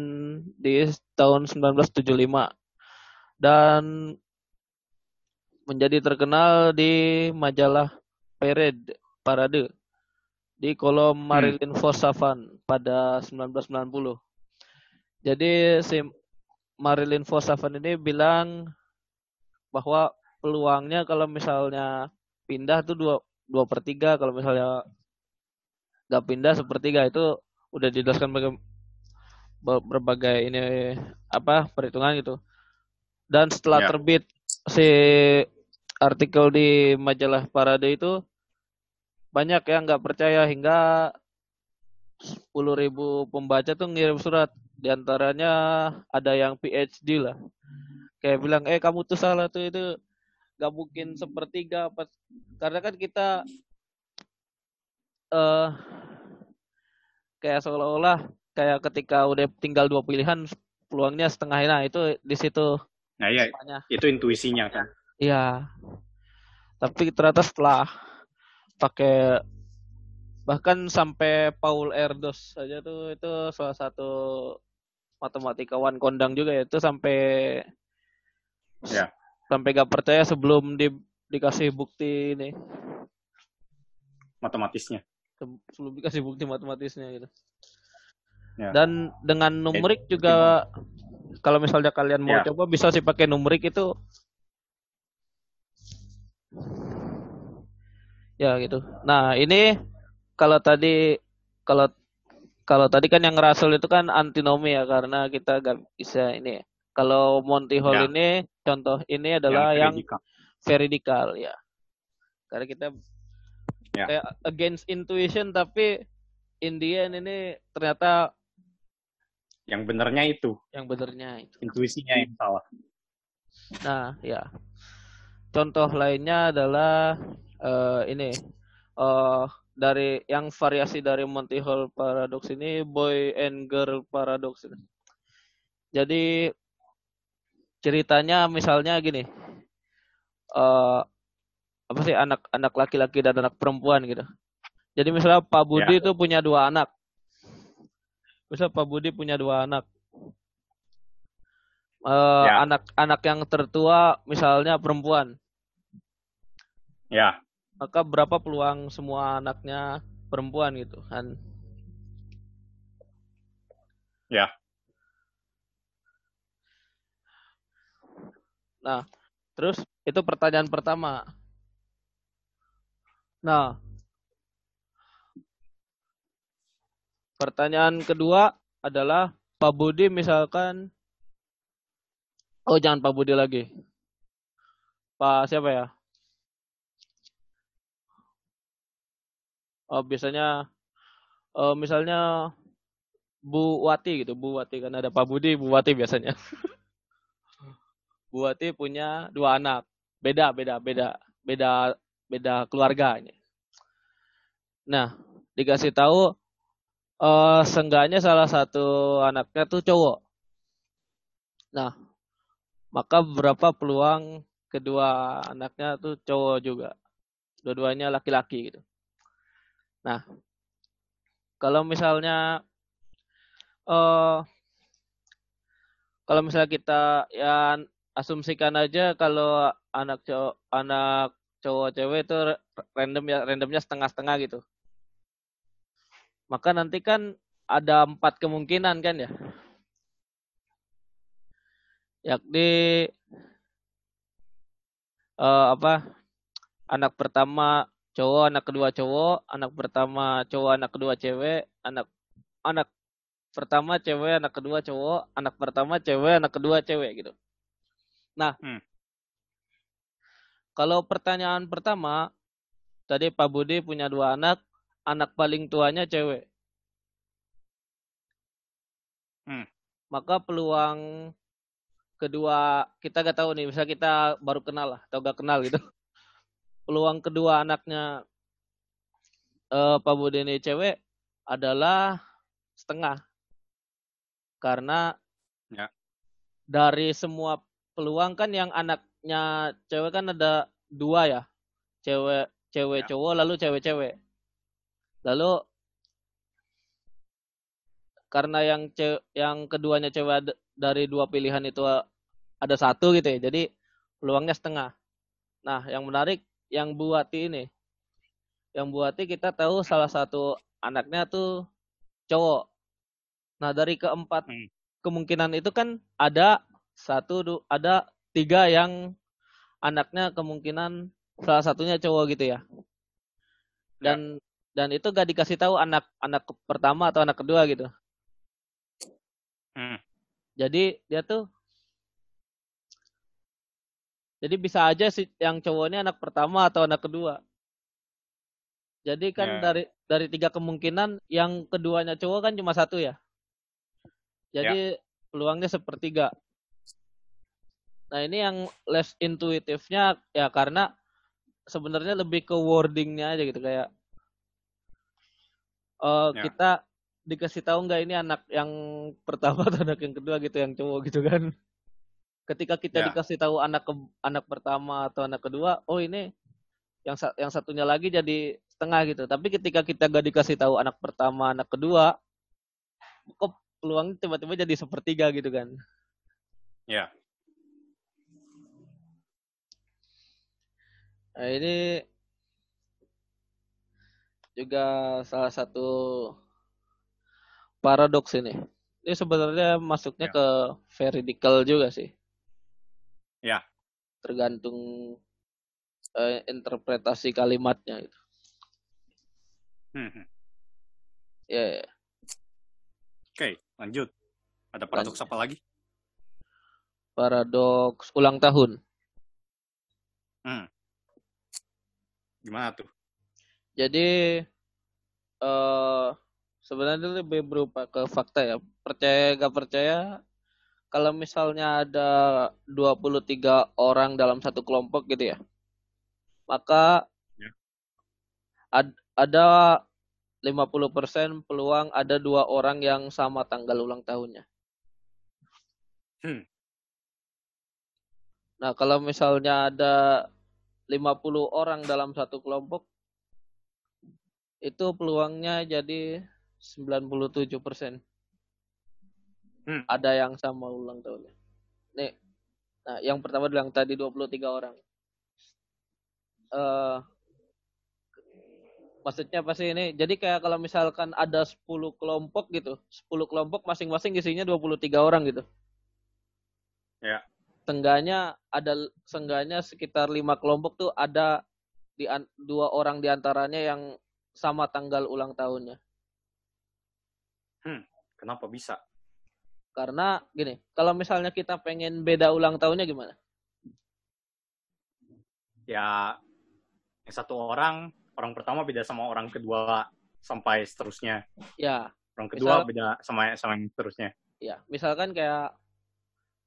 di tahun 1975 dan menjadi terkenal di majalah Parade Parade di kolom Marilyn Fosavan pada 1990. Jadi si Marilyn Fosavan ini bilang bahwa peluangnya kalau misalnya pindah tuh dua dua per tiga kalau misalnya nggak pindah sepertiga itu udah dijelaskan baga- ber- berbagai ini apa perhitungan gitu dan setelah Ya. terbit si artikel di majalah Parade itu banyak yang nggak percaya hingga 10.000 pembaca tuh ngirim surat. Di antaranya ada yang PhD lah. Kayak bilang eh kamu tuh salah tuh itu nggak mungkin sepertiga apa karena kan kita eh kayak seolah-olah kayak ketika udah tinggal dua pilihan peluangnya setengah nah itu di situ Nah ya, itu intuisinya kan. Iya tapi ternyata setelah pakai bahkan sampai Paul Erdos saja tuh itu salah satu matematikawan kondang juga ya itu sampai Ya. sampai gak percaya sebelum di, dikasih bukti ini Matematisnya. Se- sebelum dikasih bukti matematisnya gitu. Ya. Dan dengan numerik juga kalau misalnya kalian mau Ya. coba bisa sih pakai numerik itu ya gitu. Nah, ini kalau tadi kalau kalau tadi kan yang Russell itu kan antinomi ya karena kita gak bisa ini. Kalau Monty Hall Ya. ini contoh ini adalah yang, veridikal. veridikal ya. Karena kita Ya. kayak against intuition tapi in the end ini ternyata yang benernya itu, yang benernya itu. intuisinya yang salah. Nah, ya. Contoh lainnya adalah eh, ini eh dari yang variasi dari Monty Hall paradox ini boy and girl paradox ini. Jadi ceritanya misalnya gini. eh apa sih anak-anak laki-laki dan anak perempuan gitu. Jadi misalnya Pak Budi itu punya dua anak. Misal Pak Budi punya dua anak. Eh, Ya. anak-anak yang tertua misalnya perempuan. Ya, Maka berapa peluang semua anaknya perempuan gitu kan? Ya. Nah, terus itu pertanyaan pertama. Nah, pertanyaan kedua adalah Pak Budi misalkan Oh, jangan Pak Budi lagi. Pak siapa ya? Oh, biasanya eh, misalnya Bu Wati gitu, Bu Wati kan ada Pak Budi, Bu Wati biasanya. Bu Wati punya dua anak. Beda, beda, beda, beda, beda keluarganya. Nah, dikasih tahu eh seenggaknya salah satu anaknya tuh cowok. Nah, maka berapa peluang kedua anaknya tuh cowok juga. Dua-duanya laki-laki gitu. Nah, kalau misalnya eh kalau misalnya kita ya asumsikan aja kalau anak cowok anak cowok cewek itu ra- random ya randomnya setengah-setengah gitu. Maka nanti kan ada empat kemungkinan kan ya. Yakni eh apa? Anak pertama cowok, anak kedua cowok, anak pertama cowok, anak kedua cewek, anak anak pertama cewek, anak kedua cowok, anak pertama cewek, anak kedua cewek gitu. Nah, Hmm. kalau pertanyaan pertama, tadi Pak Budi punya dua anak, anak paling tuanya cewek. Hmm. maka peluang kedua kita gak tahu nih, misalnya kita baru kenal lah atau gak kenal gitu. Peluang kedua anaknya eh Pak Budi ini cewek adalah setengah. Karena Ya. dari semua peluang kan yang anaknya cewek kan ada dua ya. Cewek cewek Ya. cowok lalu cewek-cewek. Lalu karena yang ce yang keduanya cewek ada- dari dua pilihan itu ada satu gitu ya. Jadi peluangnya setengah. Nah, yang menarik yang Buati ini. Yang Buati kita tahu salah satu anaknya tuh cowok. Nah, dari keempat Hmm. kemungkinan itu kan ada satu ada tiga yang anaknya kemungkinan salah satunya cowok gitu ya. Dan dan itu gak dikasih tahu anak anak pertama atau anak kedua gitu. Hmm. Jadi dia tuh jadi bisa aja sih yang cowok ini anak pertama atau anak kedua. Jadi kan Ya. dari dari tiga kemungkinan yang keduanya cowok kan cuma satu ya. Jadi peluangnya sepertiga. Nah ini yang less intuitifnya ya karena sebenarnya lebih ke wordingnya aja gitu kayak eh Ya. kita dikasih tahu nggak ini anak yang pertama atau anak yang kedua gitu yang cowok gitu kan ketika kita Ya. dikasih tahu anak ke, anak pertama atau anak kedua oh ini yang yang satunya lagi jadi setengah gitu tapi ketika kita gak dikasih tahu anak pertama anak kedua kok peluangnya tiba-tiba jadi sepertiga gitu kan Ya. Nah, ini juga salah satu paradoks ini. Ini sebenarnya masuknya Ya. ke veridical juga sih. Tergantung eh, interpretasi kalimatnya gitu. Hmm, hmm. Ya, ya. Oke, lanjut. Ada paradoks apa lagi? paradoks ulang tahun. Gimana tuh? Jadi eh sebenarnya lebih berupa ke fakta ya. Percaya gak percaya kalau misalnya ada 23 orang dalam satu kelompok gitu ya. Maka Ya. ad- ada 50% peluang ada dua orang yang sama tanggal ulang tahunnya. Hmm. Nah, kalau misalnya ada 50 orang dalam satu kelompok, itu peluangnya jadi 97%. Hmm. Ada yang sama ulang tahunnya. Nih, nah yang pertama bilang tadi 23 orang. eh maksudnya apa sih ini? Jadi kayak kalau misalkan ada 10 kelompok gitu, 10 kelompok masing-masing isinya 23 orang gitu. Ya. Tengganya ada sengganya sekitar lima kelompok tuh ada di an- dua orang di antaranya yang sama tanggal ulang tahunnya. Kenapa bisa? Karena gini, kalau misalnya kita pengen beda ulang tahunnya gimana? Ya, yang satu orang, orang pertama beda sama orang kedua sampai seterusnya. Ya, Orang kedua Misal- beda sama sama yang seterusnya. ya. Misalkan kayak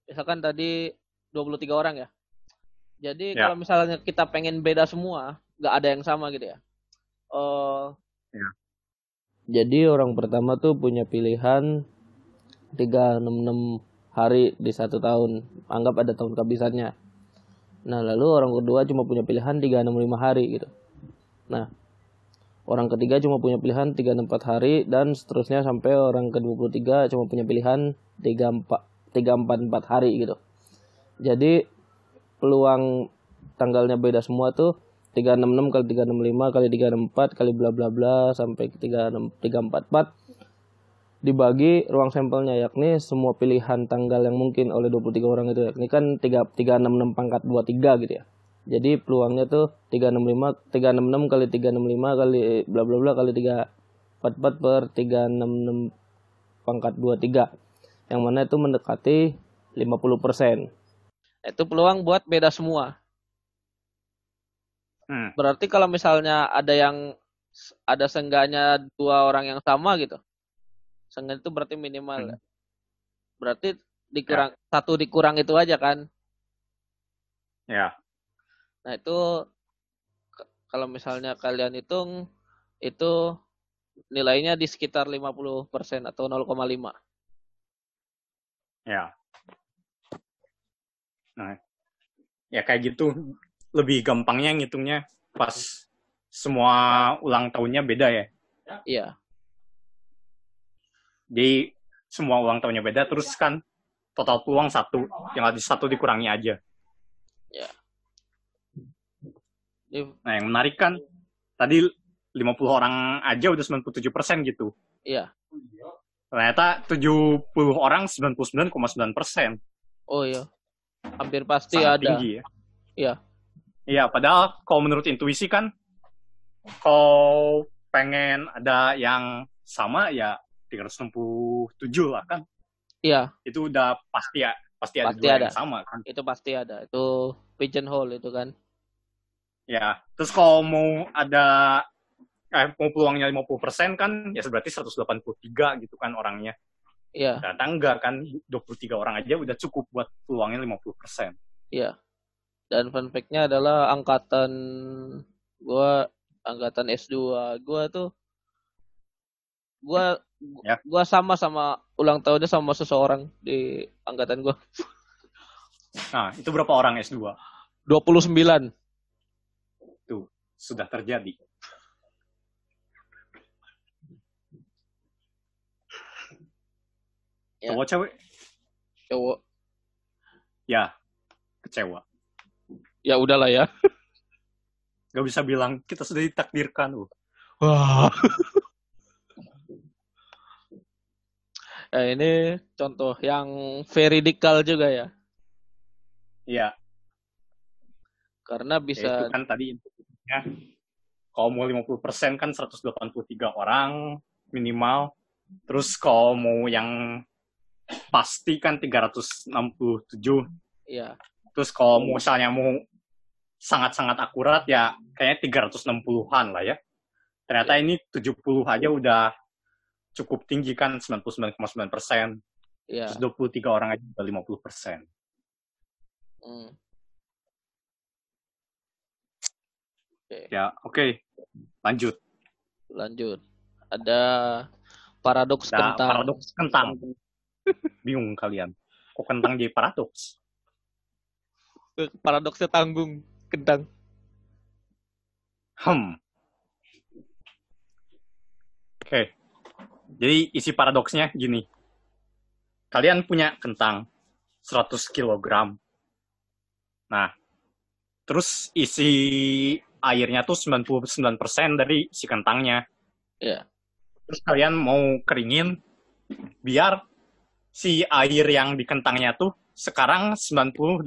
misalkan tadi 23 orang ya. Jadi Ya. kalau misalnya kita pengen beda semua, nggak ada yang sama gitu ya. Eh Ya. Jadi orang pertama tuh punya pilihan 366 hari di satu tahun. Anggap ada tahun kehabisannya. Nah, lalu orang kedua cuma punya pilihan 365 hari gitu. Nah, orang ketiga cuma punya pilihan 364 hari dan seterusnya sampai orang ke-23 cuma punya pilihan 34 344 hari gitu. Jadi peluang tanggalnya beda semua tuh 366 kali 365 kali 364 kali bla bla bla sampai ke 36 344 dibagi ruang sampelnya yakni semua pilihan tanggal yang mungkin oleh 23 orang itu yakni kan 3 366 pangkat 23 gitu ya. Jadi peluangnya tuh 365 366 kali 365 kali bla bla bla kali 344 per 366 pangkat 23 yang mana itu mendekati 50%. Itu peluang buat beda semua. Hmm. Berarti kalau misalnya ada yang ada seenggaknya dua orang yang sama gitu. Seenggaknya itu berarti minimal. Hmm. Berarti dikurang satu dikurang itu aja kan. Ya, Nah, itu kalau misalnya kalian hitung itu nilainya di sekitar 50% atau 0,5. ya. Nah, ya kayak gitu. Lebih gampangnya ngitungnya pas semua ulang tahunnya beda ya. Iya, Jadi semua ulang tahunnya beda, terus kan total peluang satu, yang habis satu dikurangi aja. Ini Nah, yang menarik kan, tadi 50 orang aja udah 97% gitu. iya. Ternyata 70 orang 99,9%. Oh iya. Hampir pasti Sangat ada. tinggi ya. Iya. Iya, padahal kalau menurut intuisi kan, kalau pengen ada yang sama ya 367 lah kan. Iya, Itu udah pasti ya, pasti ada Pasti dua ada. yang sama kan. itu pasti ada. Itu pigeonhole itu kan. Ya, terus kalau mau ada eh, mau peluangnya 50% kan ya berarti 183 gitu kan orangnya. Iya, Ternyata enggak kan 23 orang aja udah cukup buat peluangnya 50%. iya. Dan fun fact-nya adalah angkatan gua angkatan S2 gua tuh gua Ya. gua sama sama ulang tahunnya sama seseorang di angkatan gua. Nah, itu berapa orang S2? 29. Sudah terjadi. Ya. Cowok cewek? Cowok. Ya, kecewa. Ya udahlah ya. Gak bisa bilang kita sudah ditakdirkan. Wah. Ya, ini contoh yang veridikal juga ya. Iya, Karena ya bisa itu kan tadi intinya. Kalau mau 50% kan 183 orang minimal. Terus kalau mau yang pasti kan 367. ya Terus kalau mau misalnya mau sangat-sangat akurat ya kayaknya 360-an lah ya. Ternyata ini 70 aja udah cukup tinggi kan 99,9 persen. ya Terus 23 orang aja udah 50 persen. hmm. Ya oke lanjut. lanjut ada paradoks Nah, kentang paradoks kentang. Bingung kalian. Kok kentang jadi paradoks? paradoksnya tanggung kentang Hmm. Oke. Jadi isi paradoksnya gini. Kalian punya kentang 100 kg. Nah, terus isi airnya tuh 99% dari si kentangnya. Iya. Terus kalian mau keringin biar si air yang di kentangnya tuh sekarang 98%.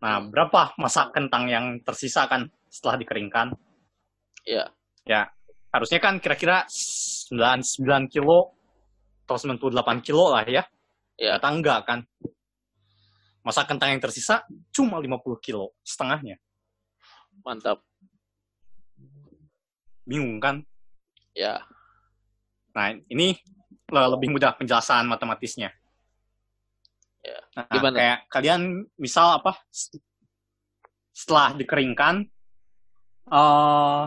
Nah, berapa masa kentang yang tersisa kan setelah dikeringkan? Iya. Ya, harusnya kan kira-kira 99 kilo atau 98 kilo lah ya. Ternyata enggak kan. Masa kentang yang tersisa cuma 50 kilo, setengahnya. mantap Bingung kan? ya Nah, ini le- lebih mudah penjelasan matematisnya. Ya. Nah, Gimana? kayak kalian misal apa? Setelah dikeringkan, eh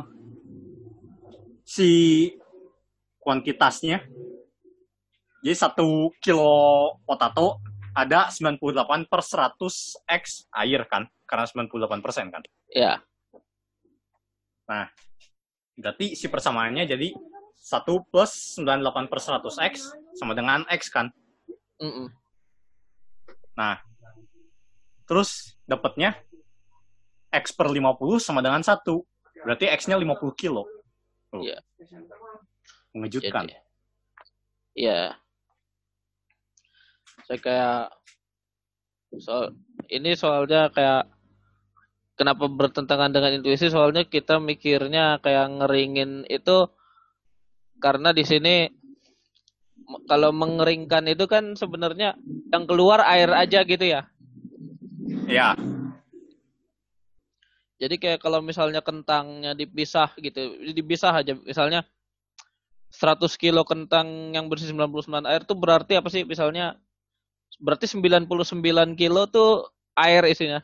si kuantitasnya, jadi satu kilo potato ada 98 per 100 X air kan, karena 98 persen kan. ya Berarti si persamaannya jadi 1 plus 98 per 100 X sama dengan X kan. Mm-mm. Terus dapatnya X per 50 sama dengan 1. Berarti X-nya 50 kilo. Iya. Mengejutkan. Jadi, ya saya kayak soal ini soalnya kayak kenapa bertentangan dengan intuisi soalnya kita mikirnya kayak ngeringin itu karena di sini kalau mengeringkan itu kan sebenarnya yang keluar air aja gitu ya Ya, Jadi kayak kalau misalnya kentangnya dipisah gitu, dipisah aja misalnya 100 kilo kentang yang bersih 99 air tuh berarti apa sih? Misalnya berarti 99 kilo tuh air isinya.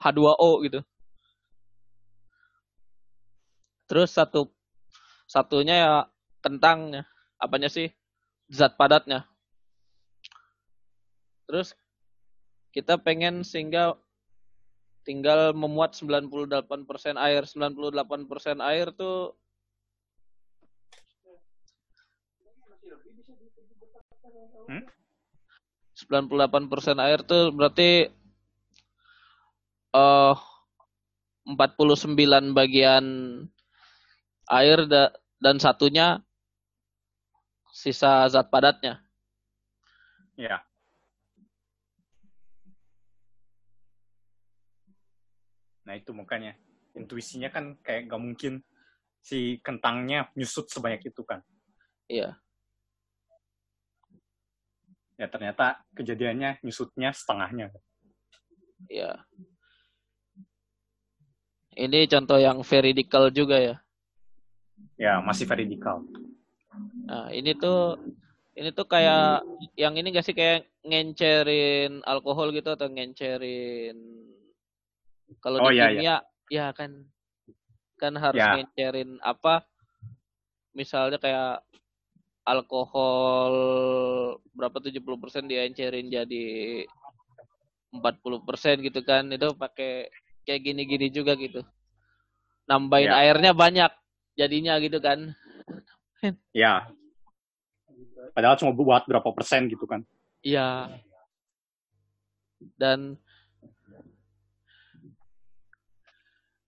H2O gitu. Terus satu satunya ya kentangnya. Apanya sih? Zat padatnya. Terus kita pengen sehingga tinggal memuat 98% air. 98% air tuh Hmm? 98% air tuh berarti eh 49 bagian air da- dan satunya sisa zat padatnya. Ya. Nah itu makanya intuisinya kan kayak gak mungkin si kentangnya nyusut sebanyak itu kan. Iya. Ya ternyata kejadiannya nyusutnya setengahnya. Iya. Ini contoh yang veridikal juga ya. Ya masih veridikal. Nah, ini tuh ini tuh kayak yang ini gak sih kayak ngencerin alkohol gitu atau ngencerin kalau Oh, di iya, kimia ya kan kan harus Ya. ngencerin apa misalnya kayak alkohol berapa 70% diencerin jadi 40% gitu kan itu pakai kayak gini-gini juga gitu nambahin Ya. airnya banyak jadinya gitu kan Ya. Padahal cuma buat berapa persen gitu kan. Iya. Dan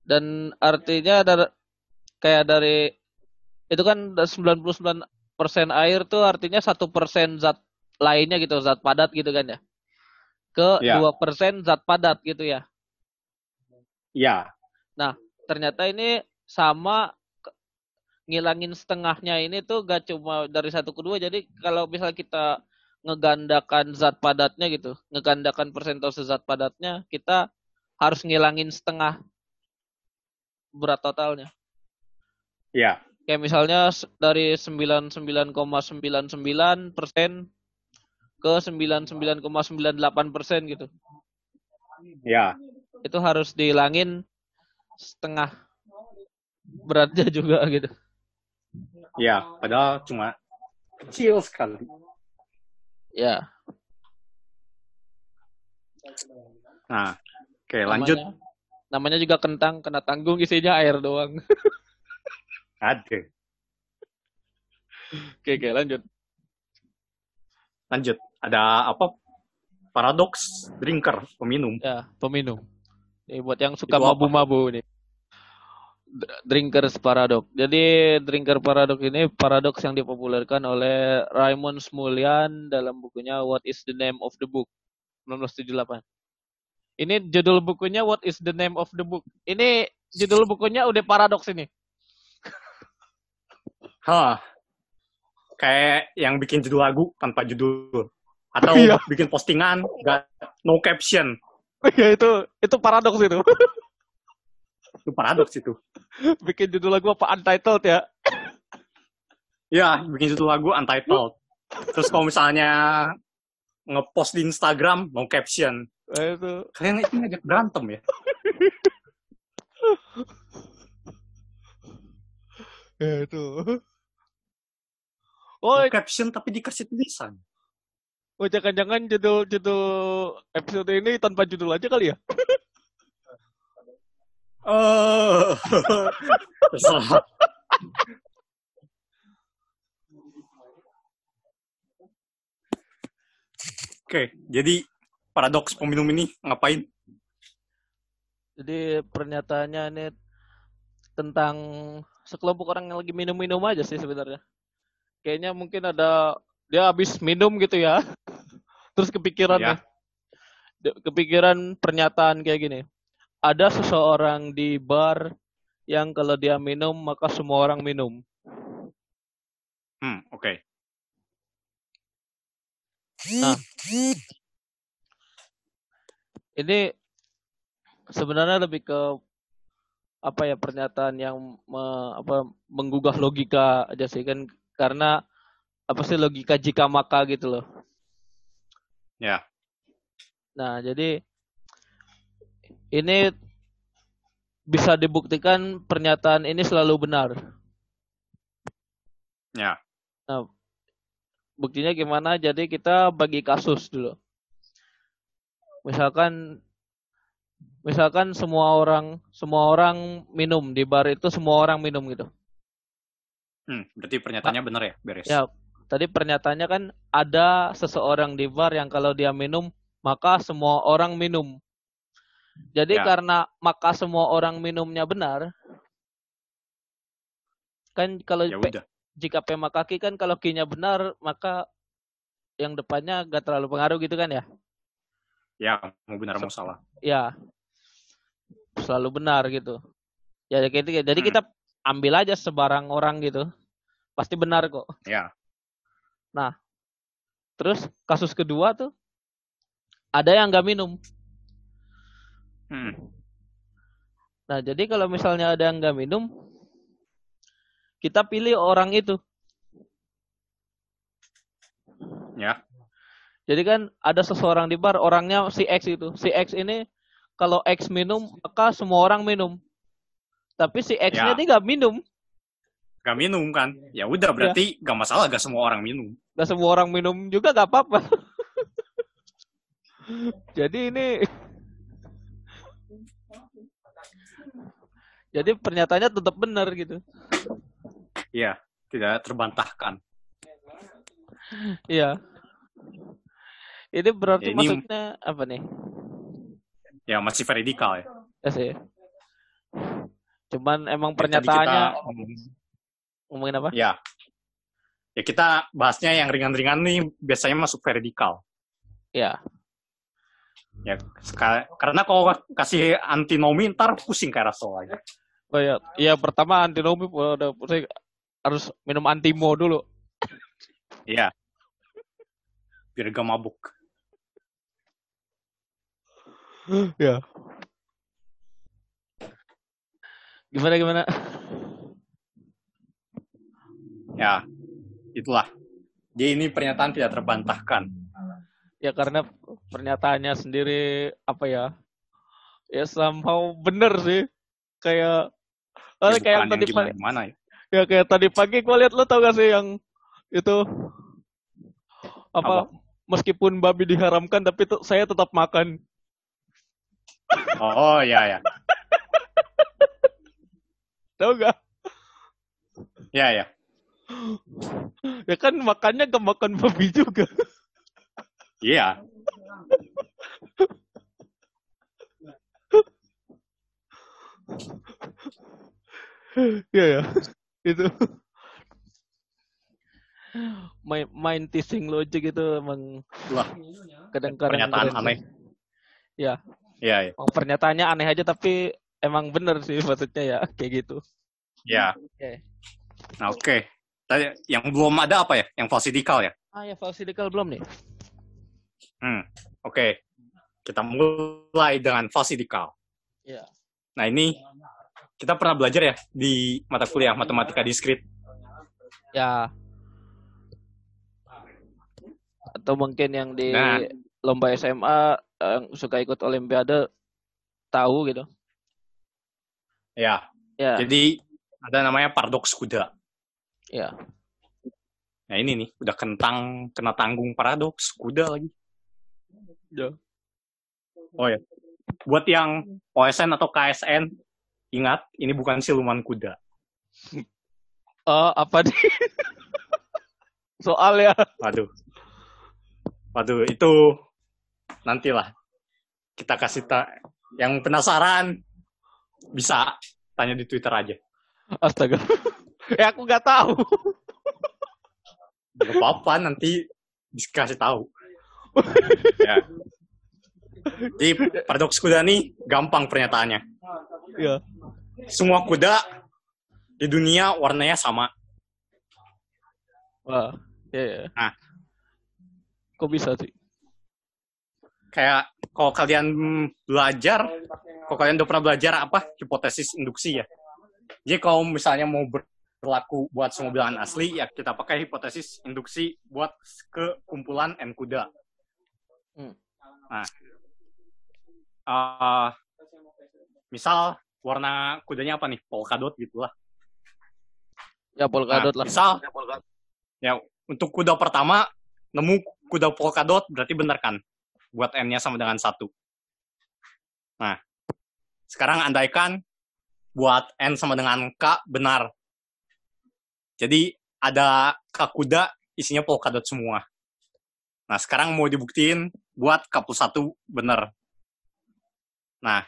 dan artinya dari kayak dari itu kan 99% air tuh artinya satu persen zat lainnya gitu zat padat gitu kan ya ke Ya. dua persen zat padat gitu ya Ya. ternyata ini sama ngilangin setengahnya ini tuh gak cuma dari satu ke dua jadi kalau misal kita ngegandakan zat padatnya gitu ngegandakan persentase zat padatnya kita harus ngilangin setengah berat totalnya Ya. kayak misalnya dari 99,99 persen ke 99,98 persen gitu Ya. itu harus dihilangin setengah beratnya juga gitu Ya. Padahal cuma kecil sekali. ya Nah. Oke lanjut. namanya, namanya juga kentang kena tanggung isinya air doang Ada. oke oke lanjut Lanjut. Ada apa? Paradoks drinker, peminum. ya peminum ini buat yang suka mabu-mabu nih D- drinkers paradox jadi drinker paradox ini paradoks yang dipopulerkan oleh Raymond Smullyan dalam bukunya What is the name of the book 1978 ini judul bukunya What is the name of the book ini judul bukunya udah paradoks ini Hah. Kayak yang bikin judul lagu tanpa judul. Atau Iya. bikin postingan, gak, no caption. ya itu itu paradoks itu Itu paradoks itu. bikin judul lagu apa untitled ya Ya, bikin judul lagu untitled. Terus kalau misalnya ngepost di Instagram, no caption. Nah, itu Kalian itu ngajak berantem ya? ya itu oh No caption tapi dikasih tulisan. oh jangan-jangan judul judul episode ini tanpa judul aja kali ya Oh. Oke, jadi paradoks peminum ini ngapain? jadi pernyataannya ini tentang sekelompok orang yang lagi minum-minum aja sih sebenarnya kayaknya mungkin ada dia habis minum gitu ya terus kepikiran Ya. nih. De- kepikiran pernyataan kayak gini ada seseorang di bar yang kalau dia minum maka semua orang minum Hmm, oke. Ini sebenarnya lebih ke apa ya pernyataan yang me- apa menggugah logika aja sih kan karena apa sih logika jika maka gitu loh. Ya. Nah, jadi ini bisa dibuktikan pernyataan ini selalu benar. Ya. Nah, buktinya gimana? Jadi kita bagi kasus dulu. Misalkan misalkan semua orang semua orang minum di bar itu semua orang minum gitu. Hmm, berarti pernyataannya benar ya, beres. Ya, tadi pernyataannya kan ada seseorang di bar yang kalau dia minum maka semua orang minum. Jadi Ya. karena maka semua orang minumnya benar, kan kalau Ya P- jika P sama kaki kan kalau Q-nya benar maka yang depannya gak terlalu pengaruh gitu kan ya? Ya, mau benar mau salah. Ya, selalu benar gitu. Ya kayak gitu. Jadi Hmm. kita ambil aja sebarang orang gitu, pasti benar kok. Ya. Terus kasus kedua tuh ada yang nggak minum. Hmm. Nah, jadi kalau misalnya ada yang nggak minum, kita pilih orang itu. Ya. Jadi kan ada seseorang di bar, orangnya si X itu. Si X ini kalau X minum, maka semua orang minum. Tapi si X-nya Ya. dia nggak minum. Gak minum kan? Ya udah, berarti gak masalah gak semua orang minum. Nggak semua orang minum juga nggak apa-apa. jadi ini jadi pernyataannya tetap benar gitu. Iya, tidak terbantahkan. Iya. Ini berarti Ya, ini- maksudnya apa nih? Ya, masih veridikal ya. Ya sih. Cuman emang Ya, pernyataannya kita ngomong- ngomongin apa? Ya. Ya kita bahasnya yang ringan-ringan nih biasanya masuk veridikal. Ya. Ya, seka- karena kalau kasih antinomi ntar pusing kayak Rasul lagi. Oh ya, iya pertama antinomi udah pusing harus minum antimo dulu. Iya. Biar gak mabuk. Ya. Gimana gimana? Ya, itulah. Jadi ini pernyataan tidak terbantahkan. Ya karena pernyataannya sendiri apa ya? Ya somehow bener sih. Kayak Ya, eh, kayak bukan tadi yang pagi, gimana-gimana ya. ya kayak tadi pagi gua lihat lo tau gak sih yang itu apa, Apa? meskipun babi diharamkan tapi tuh saya tetap makan. Oh, ya ya. Tahu gak? Ya ya. Ya kan makannya gak makan babi juga. Iya. Iya ya. Itu. Main, main teasing logic itu emang Wah, kadang-kadang pernyataan keren aneh. Ya, Iya, iya. emang pernyataannya aneh aja tapi emang bener sih maksudnya ya kayak gitu. Ya. Oke. Nah, oke. Tadi yang belum ada apa ya? Yang falsidikal ya? Ah ya falsidikal belum nih? Hmm. Oke. Kita mulai dengan falsidikal. Iya. Nah, ini kita pernah belajar ya di mata kuliah matematika diskrit. Ya. Atau mungkin yang di Nah. lomba SMA yang suka ikut olimpiade tahu gitu. Ya. Ya, Jadi ada namanya paradoks kuda. ya. Nah, ini nih udah kentang kena tanggung paradoks kuda lagi. Ya. Oh ya. Buat yang OSN atau KSN, ingat ini bukan siluman kuda. Oh, apa nih? Soal ya. Waduh. Waduh, itu nantilah kita kasih ta yang penasaran bisa tanya di Twitter aja. Astaga. ya aku nggak tahu. Gak apa-apa, nanti dikasih tahu. ya. Jadi paradoks kuda nih gampang pernyataannya. ya. Semua kuda di dunia warnanya sama. Wah, ya, ya. Nah. Kok bisa sih? Kayak kalau kalian belajar kalau kalian udah pernah belajar apa hipotesis induksi ya. Jadi kalau misalnya mau ber- berlaku buat semua bilangan asli, ya kita pakai hipotesis induksi buat ke kumpulan n kuda. Hmm. Nah, eh, misal warna kudanya apa nih? Polkadot gitu lah. Ya polkadot Nah, lah. Misal, ya untuk kuda pertama nemu kuda polkadot berarti benar kan? Buat n-nya sama dengan satu. Nah, sekarang andaikan buat n sama dengan k benar. Jadi ada k kuda isinya polkadot semua. Nah, sekarang mau dibuktiin buat k plus satu benar. Nah,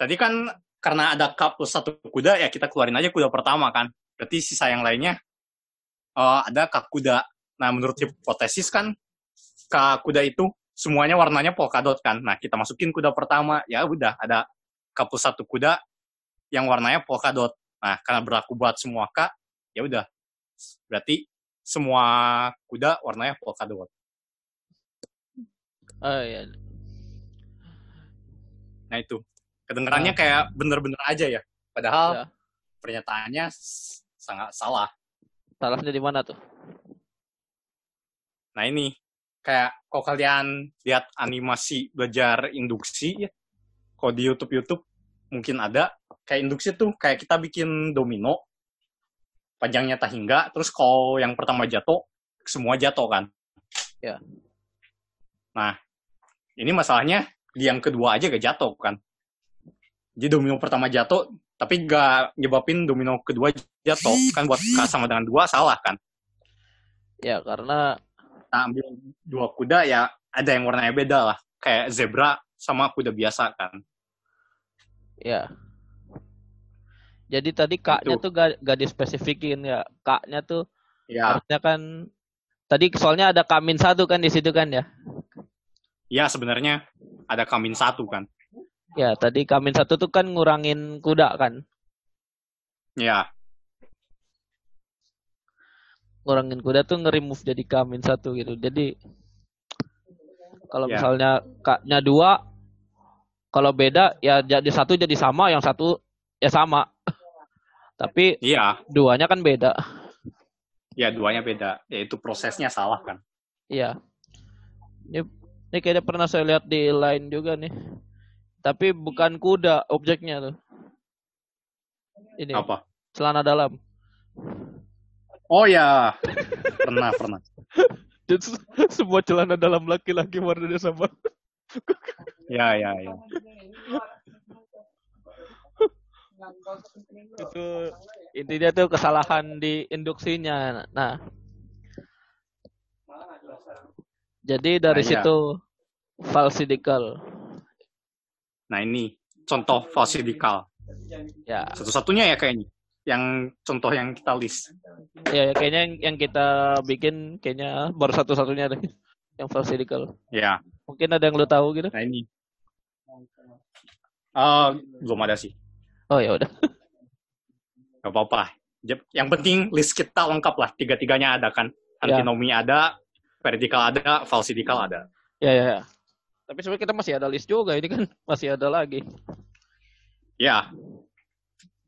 tadi kan karena ada k plus satu kuda ya kita keluarin aja kuda pertama kan. Berarti sisa yang lainnya eh, ada k kuda. Nah, menurut hipotesis kan k kuda itu semuanya warnanya polkadot kan. Nah, kita masukin kuda pertama, ya udah ada k plus satu kuda yang warnanya polkadot. Nah, karena berlaku buat semua k, ya udah. Berarti semua kuda warnanya polkadot. Oh iya. Nah, itu. Kedengarannya kayak bener-bener aja ya. Padahal Ya. pernyataannya sangat salah. Salahnya di mana tuh? Nah ini kayak kalau kalian lihat animasi belajar induksi ya, kalau di YouTube YouTube mungkin ada kayak induksi tuh kayak kita bikin domino panjangnya tak hingga, terus kalau yang pertama jatuh semua jatuh kan. Ya. Nah ini masalahnya di yang kedua aja gak jatuh kan. Jadi domino pertama jatuh tapi gak nyebabin domino kedua jatuh kan buat sama dengan dua salah kan. Ya karena kita ambil dua kuda ya ada yang warnanya beda lah kayak zebra sama kuda biasa kan ya. Jadi tadi kaknya Itu. tuh gak, gak dispesifikin ya. Kaknya tuh ya harusnya kan tadi soalnya ada kamin satu kan di situ kan ya. ya sebenarnya ada kamin satu kan Ya tadi kamin satu tuh kan ngurangin kuda kan. ya Ngurangin kuda tuh nge-remove jadi kamin satu gitu. Jadi kalau Ya. misalnya kaknya dua, kalau beda ya jadi satu jadi sama, yang satu ya sama. Tapi iya duanya kan beda. ya duanya beda yaitu prosesnya salah kan Iya. Ini, ini kayaknya pernah saya lihat di line juga nih. Tapi bukan kuda objeknya tuh. Ini apa celana dalam. Oh ya pernah pernah Jadi se- semua celana dalam laki-laki warnanya sama. ya ya ya Itu intinya tuh kesalahan di induksinya. Nah. Jadi dari Nah, iya. situ falsidical. nah ini contoh falsidikal Ya. satu-satunya ya kayaknya yang contoh yang kita list Ya, ya, kayaknya yang, yang kita bikin kayaknya baru satu-satunya deh yang falsidical. ya Mungkin ada yang lu tahu gitu? nah ini Eh, belum ada sih Oh ya udah. Gak apa-apa. Yang penting list kita lengkap lah. Tiga-tiganya ada kan. Ya. Antinomi ada, vertikal ada, falsidikal ada. Ya ya. ya. Tapi sebenarnya kita masih ada list juga ini kan masih ada lagi. Ya.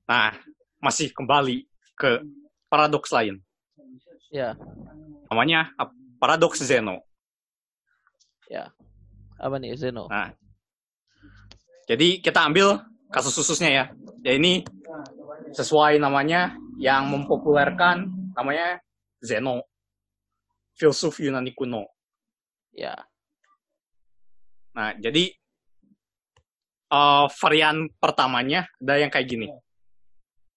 Nah, masih kembali ke paradoks lain. Ya. Namanya paradoks Zeno. Apa nih Zeno? Nah, jadi kita ambil kasus khususnya ya. Ya ini sesuai namanya yang mempopulerkan namanya Zeno. Filsuf Yunani kuno. Ya. Nah, jadi eh, varian pertamanya ada yang kayak gini.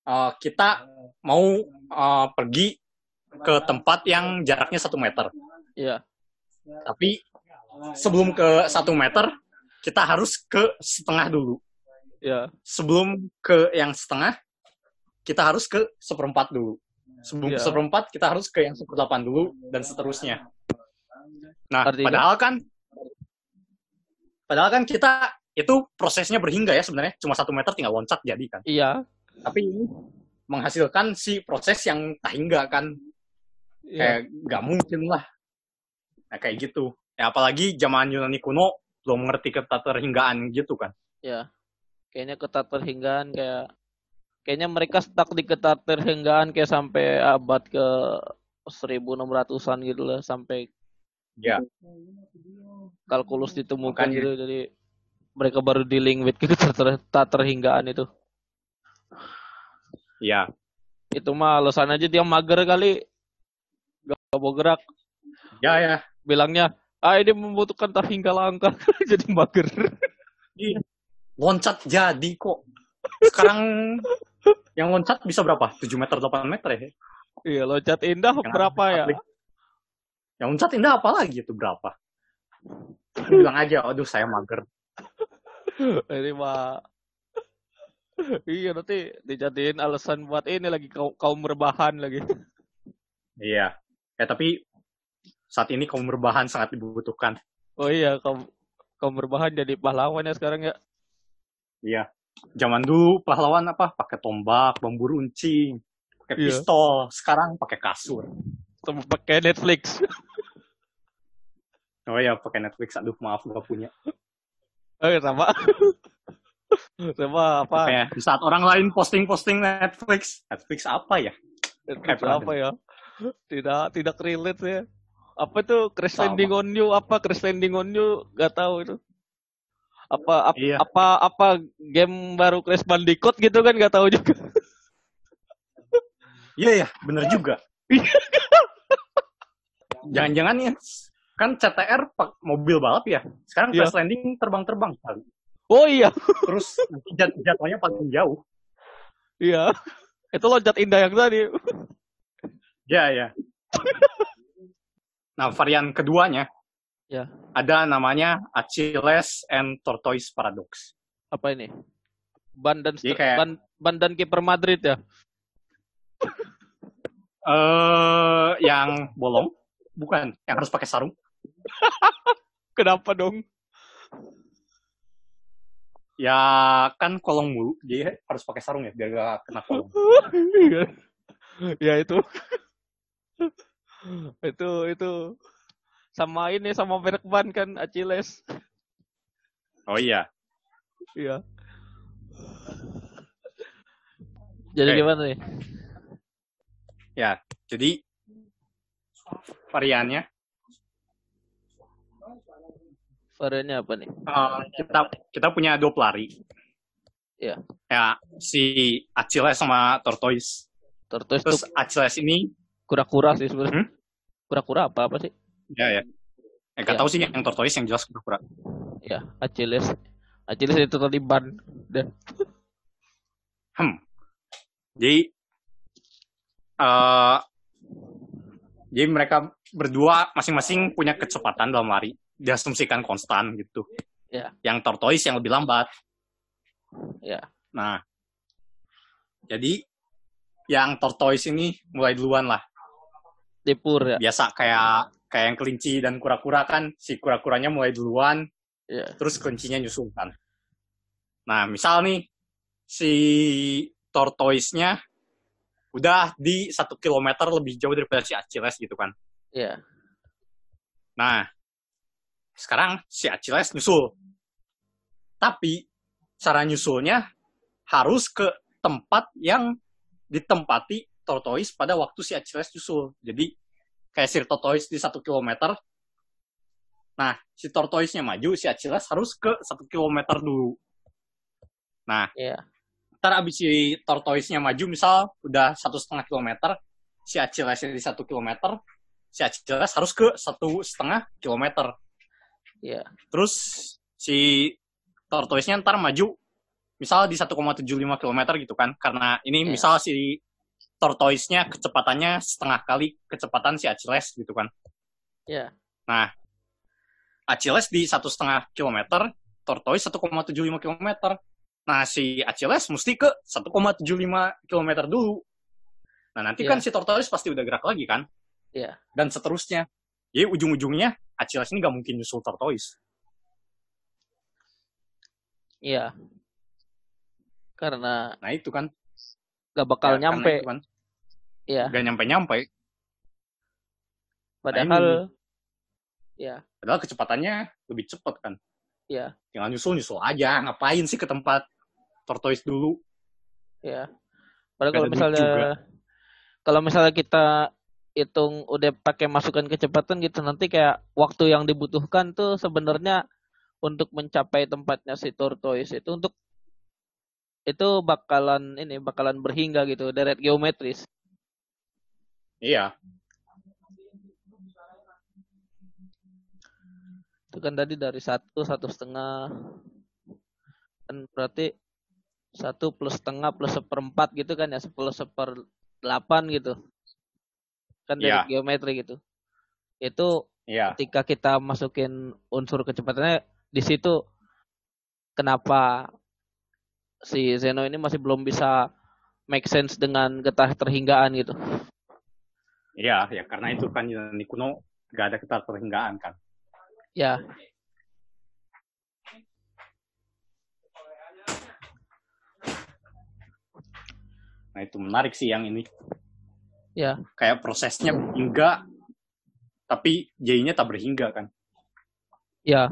Eh, kita mau eh, pergi ke tempat yang jaraknya satu meter, Ya. tapi sebelum ke satu meter kita harus ke setengah dulu. Ya. Sebelum ke yang setengah kita harus ke seperempat dulu. Sebelum ke Iya. seperempat kita harus ke yang seperdelapan dulu dan seterusnya. Nah, Artinya? padahal kan padahal kan kita itu prosesnya berhingga ya sebenarnya cuma satu meter tinggal loncat jadi kan. Iya. Tapi ini menghasilkan si proses yang tak hingga kan Iya. kayak nggak mungkin lah. Nah, kayak gitu. Ya apalagi zaman Yunani kuno belum mengerti keterhinggaan gitu kan. Ya. Kayaknya keterhinggaan kayak kayaknya mereka stuck di keterhinggaan kayak sampai abad ke 1600-an gitu lah sampai Ya, kalkulus ditemukan Makanya. gitu jadi mereka baru dealing with keterhinggaan itu. Ya. Itu mah alasan aja dia mager kali gak mau gerak Ya, ya. bilangnya ah ini membutuhkan terhingga langkah jadi mager. Iya. Loncat jadi kok. Sekarang yang loncat bisa berapa? 7 meter, 8 meter ya? Iya loncat indah Yang berapa ya? Yang loncat indah apa lagi itu berapa? Bilang aja, aduh saya mager. Ini mah iya nanti dijadiin alasan buat ini lagi kaum, kaum rebahan lagi. Iya. Ya tapi saat ini kaum berbahan sangat dibutuhkan. Oh iya kaum kaum rebahan jadi pahlawan ya sekarang ya. Iya. Zaman dulu pahlawan apa? Pakai tombak, bambu runcing, pakai Iya. pistol. Sekarang pakai kasur. Pakai Netflix. Oh iya, pakai Netflix. Aduh, maaf gak punya. Eh sama. sama apa? Kayak di saat orang lain posting-posting Netflix. Netflix apa ya? Netflix apa ya? Tidak tidak relate ya. Apa tuh Crash. Landing on You? Apa Crash Landing on You? Gak tahu itu. Apa ap- Iya. apa apa game baru Crash Bandicoot gitu kan gak tahu juga. Iya ya, bener juga. Jangan-jangan ya, kan CTR mobil balap ya. Sekarang Iya. Crash Landing terbang-terbang kali. Oh iya, Terus jat- jatuhnya paling jauh. iya. Itu loncat indah yang tadi. Ya, ya. Nah, varian keduanya Ya. ada namanya Achilles and Tortoise Paradox. Apa ini? Ban dan Jadi kayak- ban, ban dan kiper Madrid ya. Eh, yang bolong, bukan, yang harus pakai sarung. Kenapa dong? Ya kan kolong mulu, jadi harus pakai sarung ya biar gak kena kolong. Iya. ya itu. itu itu sama ini sama merek ban kan Achilles. Oh iya, Iya. Jadi Oke. gimana nih? ya. Jadi variannya Variannya apa nih? eh, kita kita punya dua pelari. Iya. Ya, si Achilles sama Tortoise. Tortoise Terus tuh Achilles ini, kura-kura sih sebenarnya. Hmm? Kura-kura apa apa sih? ya ya. Eh, gak Iya. tahu sih yang Tortoise yang jelas kura-kura. Ya, Achilles. Achilles itu tadi ban. Dan Hmm. Jadi eh jadi mereka berdua masing-masing punya kecepatan dalam lari. Diasumsikan konstan gitu. Ya. Yang tortoise yang lebih lambat. ya, Nah. Jadi yang tortoise ini mulai duluan lah. Dipur ya. Biasa kayak kayak yang kelinci dan kura-kura kan si kura-kuranya mulai duluan Ya. terus kelincinya nyusul kan. Nah, misal nih si tortoise-nya udah di satu kilometer lebih jauh daripada si Achilles gitu kan. Ya. Nah, sekarang si Achilles nyusul. Tapi cara nyusulnya harus ke tempat yang ditempati tortoise pada waktu si Achilles nyusul. Jadi kayak si tortoise di satu kilometer. Nah, si tortoise-nya maju, si Achilles harus ke satu kilometer dulu. Nah, Ya. ntar abis si tortoise-nya maju, misal udah satu setengah kilometer, si Achilles di satu kilometer, si Achilles harus ke satu setengah kilometer. Ya. Terus si tortoise-nya ntar maju, misal di 1,75 kilometer gitu kan, karena ini Iya. misal si tortoise-nya kecepatannya setengah kali kecepatan si Achilles gitu kan. Ya. Nah, Achilles di satu setengah kilometer, tortoise 1,75 kilometer. Nah, si Achilles mesti ke 1,75 kilometer dulu. Nah, nanti Iya. kan si tortoise pasti udah gerak lagi kan? Iya. Dan seterusnya. Jadi ujung-ujungnya Achilles ini gak mungkin nyusul tortoise. Iya. Karena Nah, itu kan. gak bakal Ya, nyampe. kan. Iya. Gak nyampe-nyampe. Padahal ya, Padahal kecepatannya lebih cepat kan. Iya. Tinggal nyusul-nyusul aja. Ngapain sih ke tempat tortoise dulu? Ya. Padahal kalau misalnya juga. kalau misalnya kita hitung udah pakai masukan kecepatan gitu nanti kayak waktu yang dibutuhkan tuh sebenarnya untuk mencapai tempatnya si tortoise itu untuk itu bakalan ini bakalan berhingga gitu deret geometris. Iya. Itu kan tadi dari satu satu setengah kan berarti satu plus setengah plus seperempat gitu kan ya sepuluh seper delapan gitu kan dari Iya. geometri gitu itu Iya. ketika kita masukin unsur kecepatannya di situ kenapa si Zeno ini masih belum bisa make sense dengan getah terhinggaan gitu Iya, ya karena itu kan Yunani kuno gak ada ketar perhinggaan kan. ya Nah itu menarik sih yang ini. Ya Kayak prosesnya berhingga, tapi J-nya tak berhingga kan. ya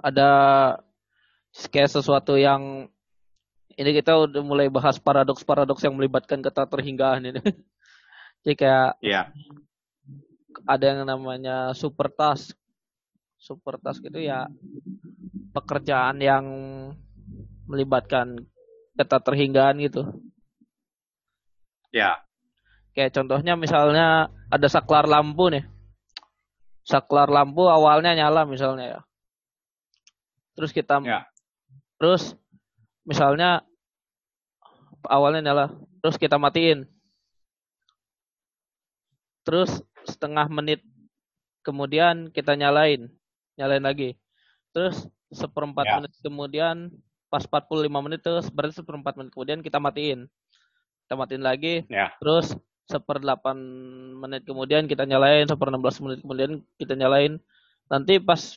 ada kayak sesuatu yang ini kita udah mulai bahas paradoks-paradoks yang melibatkan kata terhinggaan ini. Jadi kayak Iya. ada yang namanya super task. Super task itu ya pekerjaan yang melibatkan kata terhinggaan gitu. Ya. Kayak contohnya misalnya ada saklar lampu nih. Saklar lampu awalnya nyala misalnya ya. Terus kita Ya. terus misalnya awalnya nyala, terus kita matiin. Terus setengah menit kemudian kita nyalain, nyalain lagi. Terus seperempat Ya. menit kemudian pas 45 menit terus berarti seperempat menit kemudian kita matiin. Kita matiin lagi, Ya. terus seperdelapan menit kemudian kita nyalain, seper 16 menit kemudian kita nyalain. Nanti pas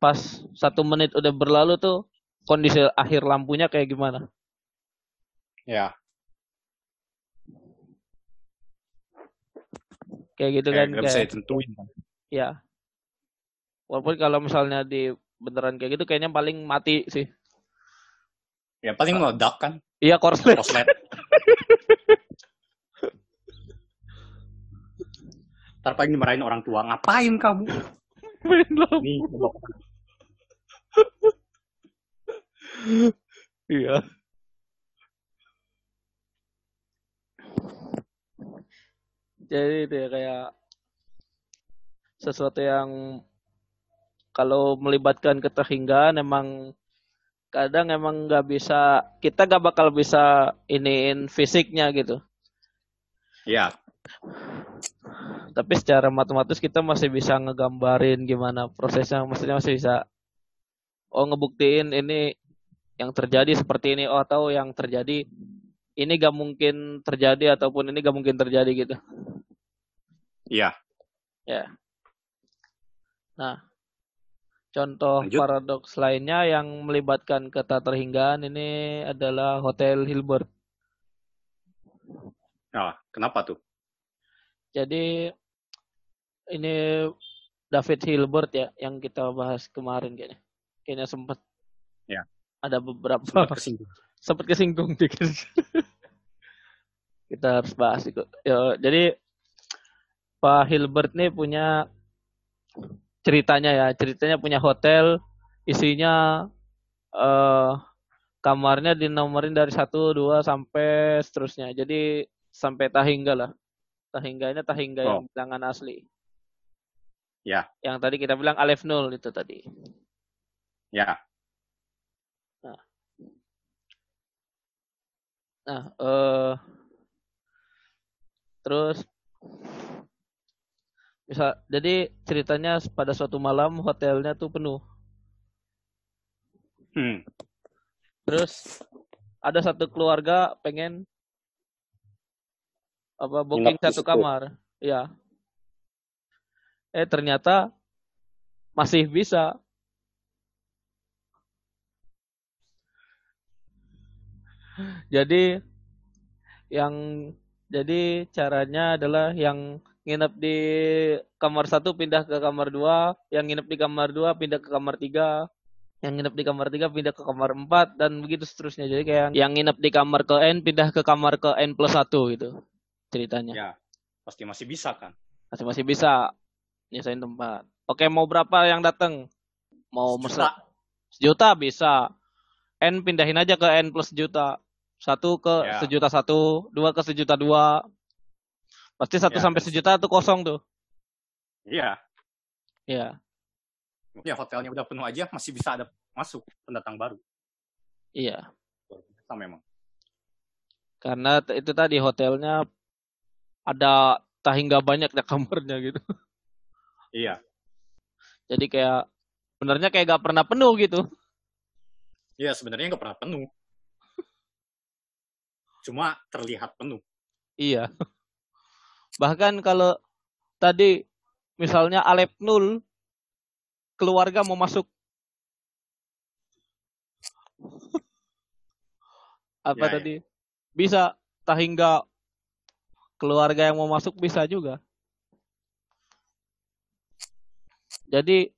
pas satu menit udah berlalu tuh kondisi akhir lampunya kayak gimana? Ya. Kayak gitu Kayak kan nggak bisa ditentuin kan. ya. Walaupun kalau misalnya di beneran kayak gitu kayaknya paling mati sih. Ya paling meledak kan. Iya korslet. Koslet. Ntar paling dimarahin orang tua. Ngapain kamu? Main lampu. Nih. Iya. Jadi itu ya kayak sesuatu yang kalau melibatkan keterhinggaan emang kadang emang nggak bisa kita nggak bakal bisa iniin fisiknya gitu. Ya. Tapi secara matematis kita masih bisa ngegambarin gimana prosesnya, maksudnya masih bisa oh ngebuktiin ini yang terjadi seperti ini, oh atau yang terjadi ini gak mungkin terjadi ataupun ini gak mungkin terjadi gitu. Iya. Ya. Nah, contoh Lanjut. paradoks lainnya yang melibatkan kata terhinggaan ini adalah Hotel Hilbert. Ah, kenapa tuh? Jadi ini David Hilbert ya yang kita bahas kemarin kayaknya. Kayaknya sempat Ya. ada beberapa Sempat kesinggung. sempat kesinggung dikit. kita harus bahas itu. Ya, jadi Pak Hilbert nih punya ceritanya ya, ceritanya punya hotel isinya eh kamarnya dinomorin dari satu dua sampai seterusnya. Jadi sampai tahingga lah. Tahingganya tahingga yang Oh. bilangan asli. Ya. Yang tadi kita bilang Alef nol itu tadi. Ya. Nah, eh terus bisa jadi ceritanya pada suatu malam hotelnya tuh penuh. Hmm. Terus ada satu keluarga pengen apa booking satu kamar. Ya. Eh ternyata masih bisa. Jadi yang jadi caranya adalah yang nginep di kamar satu pindah ke kamar dua, yang nginep di kamar dua pindah ke kamar tiga, yang nginep di kamar tiga pindah ke kamar empat dan begitu seterusnya. Jadi kayak yang nginep di kamar ke N pindah ke kamar ke N plus satu gitu ceritanya. Ya, pasti masih bisa kan? Masih masih bisa nyesain tempat. Oke, mau berapa yang datang? Mau mesen Sejuta. sejuta bisa. N pindahin aja ke N plus sejuta. Satu ke Ya. sejuta satu, dua ke sejuta dua. Pasti satu Ya, sampai sejuta tuh kosong tuh. Iya. Ya, Ya hotelnya udah penuh aja masih bisa ada masuk pendatang baru. iya. Kita memang. Karena itu tadi hotelnya ada tak hingga banyak ya kamarnya gitu. Iya. Jadi kayak benernya kayak gak pernah penuh gitu. Iya sebenarnya nggak pernah penuh. Cuma terlihat penuh. Iya. Bahkan kalau tadi misalnya Alep nul keluarga mau masuk apa Ya, ya. tadi bisa tak hingga keluarga yang mau masuk bisa juga. Jadi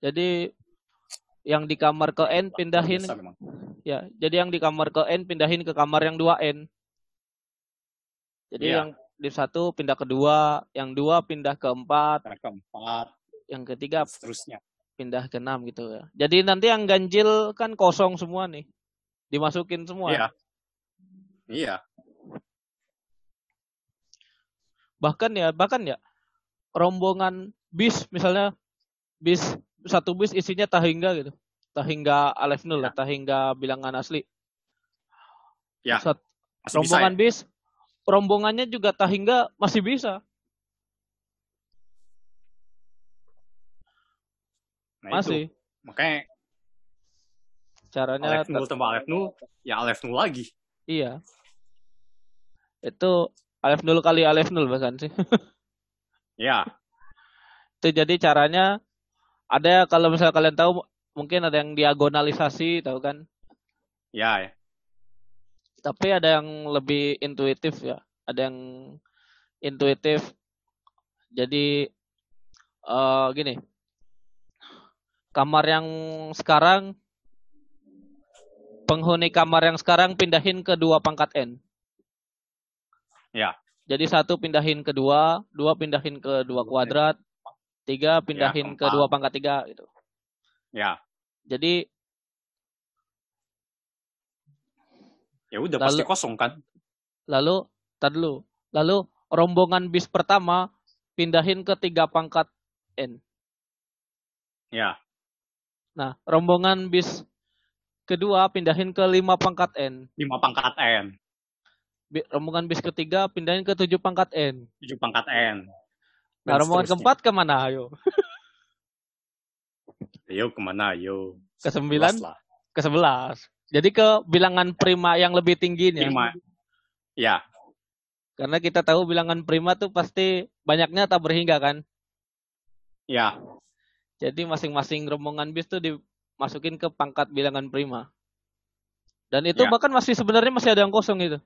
jadi yang di kamar ke N pindahin. Ya, jadi yang di kamar ke N pindahin ke kamar yang 2N. Jadi Iya. yang di satu pindah ke dua, yang dua pindah ke empat, Yang keempat, yang ketiga seterusnya. pindah ke enam gitu ya. Jadi nanti yang ganjil kan kosong semua nih. Dimasukin semua. Iya. Iya. Bahkan ya, bahkan ya rombongan bis misalnya bis satu bis isinya tahingga gitu. Tahingga Alef Nul, Ya. tahingga bilangan asli. Ya, Sat- Masih bisa rombongan ya? bis rombongannya juga tahingga masih bisa Nah, masih Itu. Makanya caranya Alef nul tambah Alef nul, ya Alef nul lagi. iya itu alef nul kali alef nul bahkan sih. Ya. itu jadi caranya ada kalau misalnya kalian tahu mungkin ada yang diagonalisasi tahu kan? Ya, ya. tapi ada yang lebih intuitif ya. Ada yang intuitif. Jadi eh gini. Kamar yang sekarang penghuni kamar yang sekarang pindahin ke dua pangkat n Ya. jadi satu pindahin ke dua dua pindahin ke dua kuadrat tiga pindahin ke keempat. dua pangkat tiga gitu Ya. jadi Ya udah Lalu- pasti kosong kan? Lalu, tar dulu. Lalu rombongan bis pertama pindahin ke tiga pangkat N. Ya. Nah, rombongan bis kedua pindahin ke lima pangkat N. Lima pangkat N, rombongan bis ketiga pindahin ke tujuh pangkat N. tujuh pangkat N. Nah, Dan rombongan keempat ke mana? Ayo. Ayo ke mana? Ayo. Ke sembilan, ke sebelas. Jadi ke bilangan prima yang lebih tingginya. Lima. Ya. Karena kita tahu bilangan prima tuh pasti banyaknya tak berhingga kan. Ya. Jadi masing-masing rombongan bis tuh dimasukin ke pangkat bilangan prima. Dan itu Ya. bahkan masih sebenarnya masih ada yang kosong itu.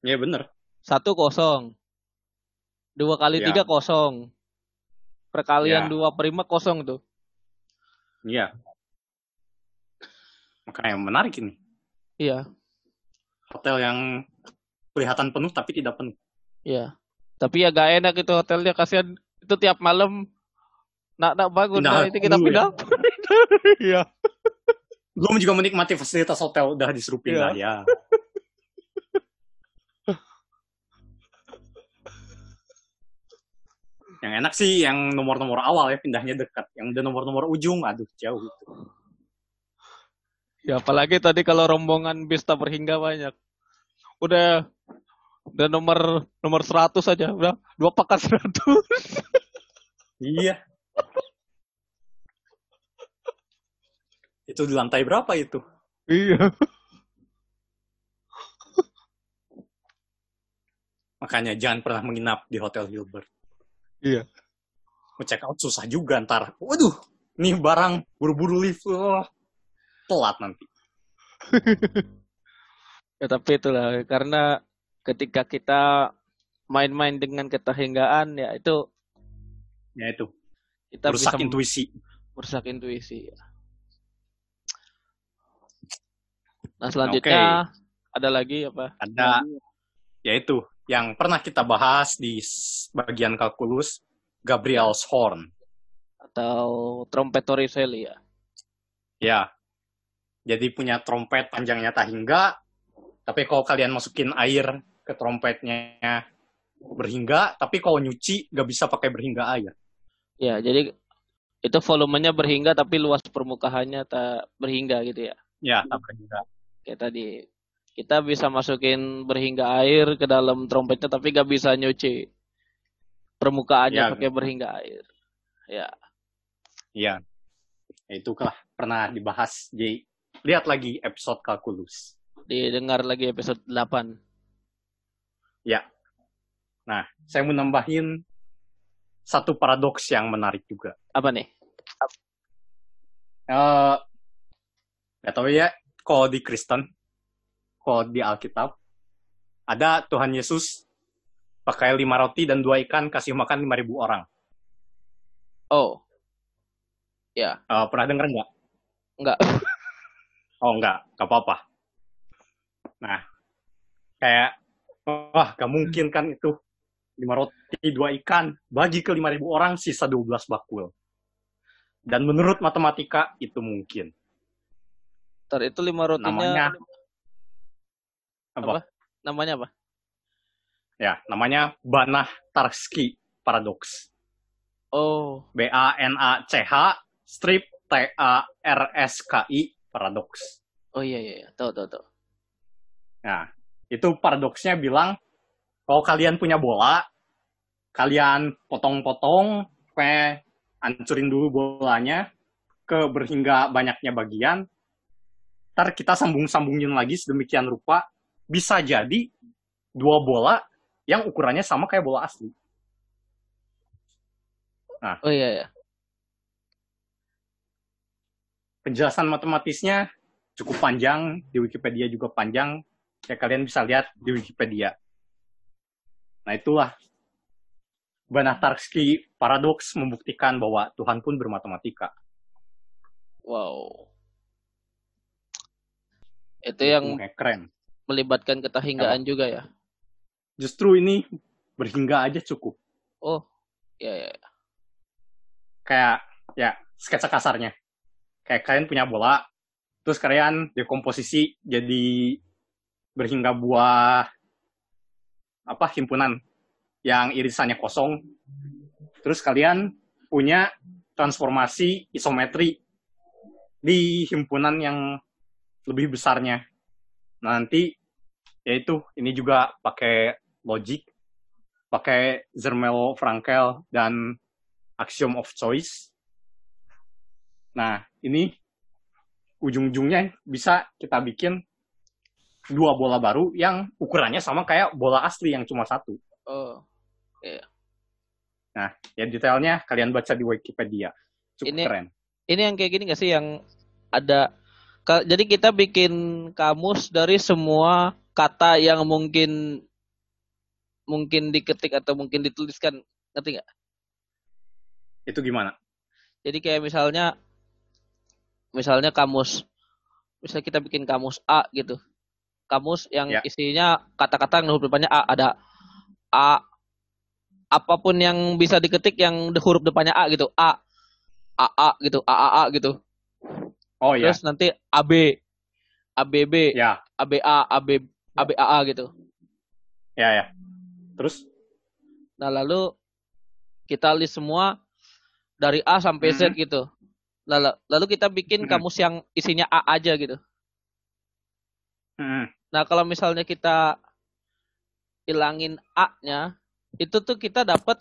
Ya bener. Satu kosong. Dua kali Ya. tiga kosong. Perkalian Ya. dua prima kosong tuh. Iya. Makanya menarik ini. Iya, Hotel yang kelihatan penuh tapi tidak penuh. iya. Tapi ya gak enak itu hotelnya kasihan itu tiap malam nak nak bangun nah, itu kita pindah. Iya. Belum juga menikmati fasilitas hotel udah disuruh pindah ya. Yang enak sih yang nomor-nomor awal ya pindahnya dekat. Yang udah nomor-nomor ujung, aduh jauh itu. Ya apalagi tadi kalau rombongan bis tak berhingga banyak. Udah udah nomor nomor 100 aja, udah dua pakat 100. Iya. itu di lantai berapa itu? iya. Makanya jangan pernah menginap di Hotel Hilbert. Iya. Mau check out susah juga ntar. Waduh, nih barang buru-buru lift. Wah, telat nanti. Ya tapi itulah karena ketika kita main-main dengan ketahinggaan ya itu Ya itu, kita rusak bisa intuisi. merusak intuisi. ya. Nah selanjutnya ada lagi apa? Ada yaitu yang pernah kita bahas di bagian kalkulus Gabriel's horn. Atau trompetoriselli ya? Ya. Jadi punya trompet panjangnya tak hingga, tapi kalau kalian masukin air ke trompetnya berhingga, tapi kalau nyuci nggak bisa pakai berhingga air. Ya jadi itu volumenya berhingga tapi luas permukaannya tak berhingga gitu ya? Ya, tak berhingga. Kayak tadi kita bisa masukin berhingga air ke dalam trompetnya tapi gak bisa nyuci permukaannya Ya. pakai berhingga air. Ya. Iya. Ya, itu lah pernah dibahas. Jadi lihat lagi episode kalkulus. Didengar lagi episode 8. Ya. Nah, saya mau nambahin satu paradoks yang menarik juga. Apa nih? Eh, nggak tahu ya, kalau di Kristen, kalau di Alkitab, ada Tuhan Yesus pakai lima roti dan dua ikan kasih makan lima ribu orang. Oh. Eh, pernah denger nggak? Enggak. Oh enggak, nggak apa-apa. Nah, kayak, wah gak mungkin kan itu. lima roti, dua ikan, bagi ke lima ribu orang, sisa 12 bakul. Dan menurut matematika, itu mungkin. Ntar itu lima rotinya Namanya, apa? Apa? namanya apa? Ya, namanya Banach-Tarski Paradox. Oh, B-A-N-A-C-H, strip T-A-R-S-K-I, Paradox. oh iya iya, tahu tahu tahu. Nah, itu paradoksnya bilang, kalau kalian punya bola, kalian potong-potong, kayak hancurin dulu bolanya, ke berhingga banyaknya bagian, ntar kita sambung-sambungin lagi sedemikian rupa, bisa jadi dua bola yang ukurannya sama kayak bola asli. Oh iya iya. Penjelasan matematisnya cukup panjang, di Wikipedia juga panjang, ya kalian bisa lihat di Wikipedia. Nah itulah Banach-Tarski paradoks membuktikan bahwa Tuhan pun bermatematika. Wow. Itu yang keren. Melibatkan ketahinggaan juga ya. Justru ini berhingga aja cukup. Oh, iya. iya. Kayak ya sketsa kasarnya. Kayak kalian punya bola, terus kalian dekomposisi jadi berhingga buah apa himpunan yang irisannya kosong. Terus kalian punya transformasi isometri di himpunan yang lebih besarnya. Nah, nanti yaitu ini juga pakai logic, pakai Zermelo-Frankel dan axiom of choice. Nah, ini ujung-ujungnya bisa kita bikin dua bola baru yang ukurannya sama kayak bola asli yang cuma satu. Oh, Ya detailnya kalian baca di Wikipedia. Cukup Ini- keren. ini yang kayak gini gak sih yang ada jadi kita bikin kamus dari semua kata yang mungkin mungkin diketik atau mungkin dituliskan ngerti nggak? Itu gimana? Jadi kayak misalnya misalnya kamus misalnya kita bikin kamus A gitu. Kamus yang Ya. isinya kata-kata yang huruf depannya A ada A apa pun yang bisa diketik yang huruf depannya A gitu. A A A gitu. A A A gitu. Oh ya, Terus nanti AB ABB ya, ABA AB ABAA gitu. ya, ya. Terus, Nah, lalu kita list semua dari A sampai Z Mhm. gitu. Lalu, lalu kita bikin Mhm. kamus yang isinya A aja gitu. hmm, Nah, kalau misalnya kita hilangin A-nya, itu tuh kita dapat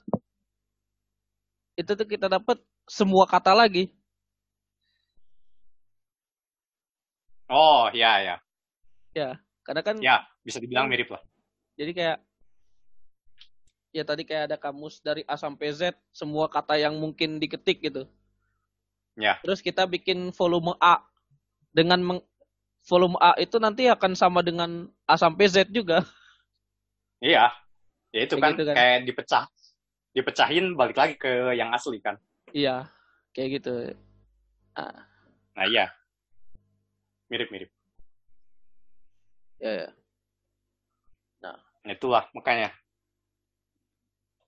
itu tuh kita dapat semua kata lagi. oh ya, ya, Karena kan ya, bisa dibilang mirip lah. jadi kayak ya tadi kayak ada kamus dari A sampai Z, semua kata yang mungkin diketik gitu. Ya. Terus kita bikin volume A dengan meng- volume A itu nanti akan sama dengan A sampai Z juga. Iya. Ya itu Kayak kan, gitu kan. kayak dipecah. Dipecahin balik lagi ke yang asli kan. Iya, kayak gitu. Nah iya. Mirip-mirip. Ya, ya. Nah, itulah makanya.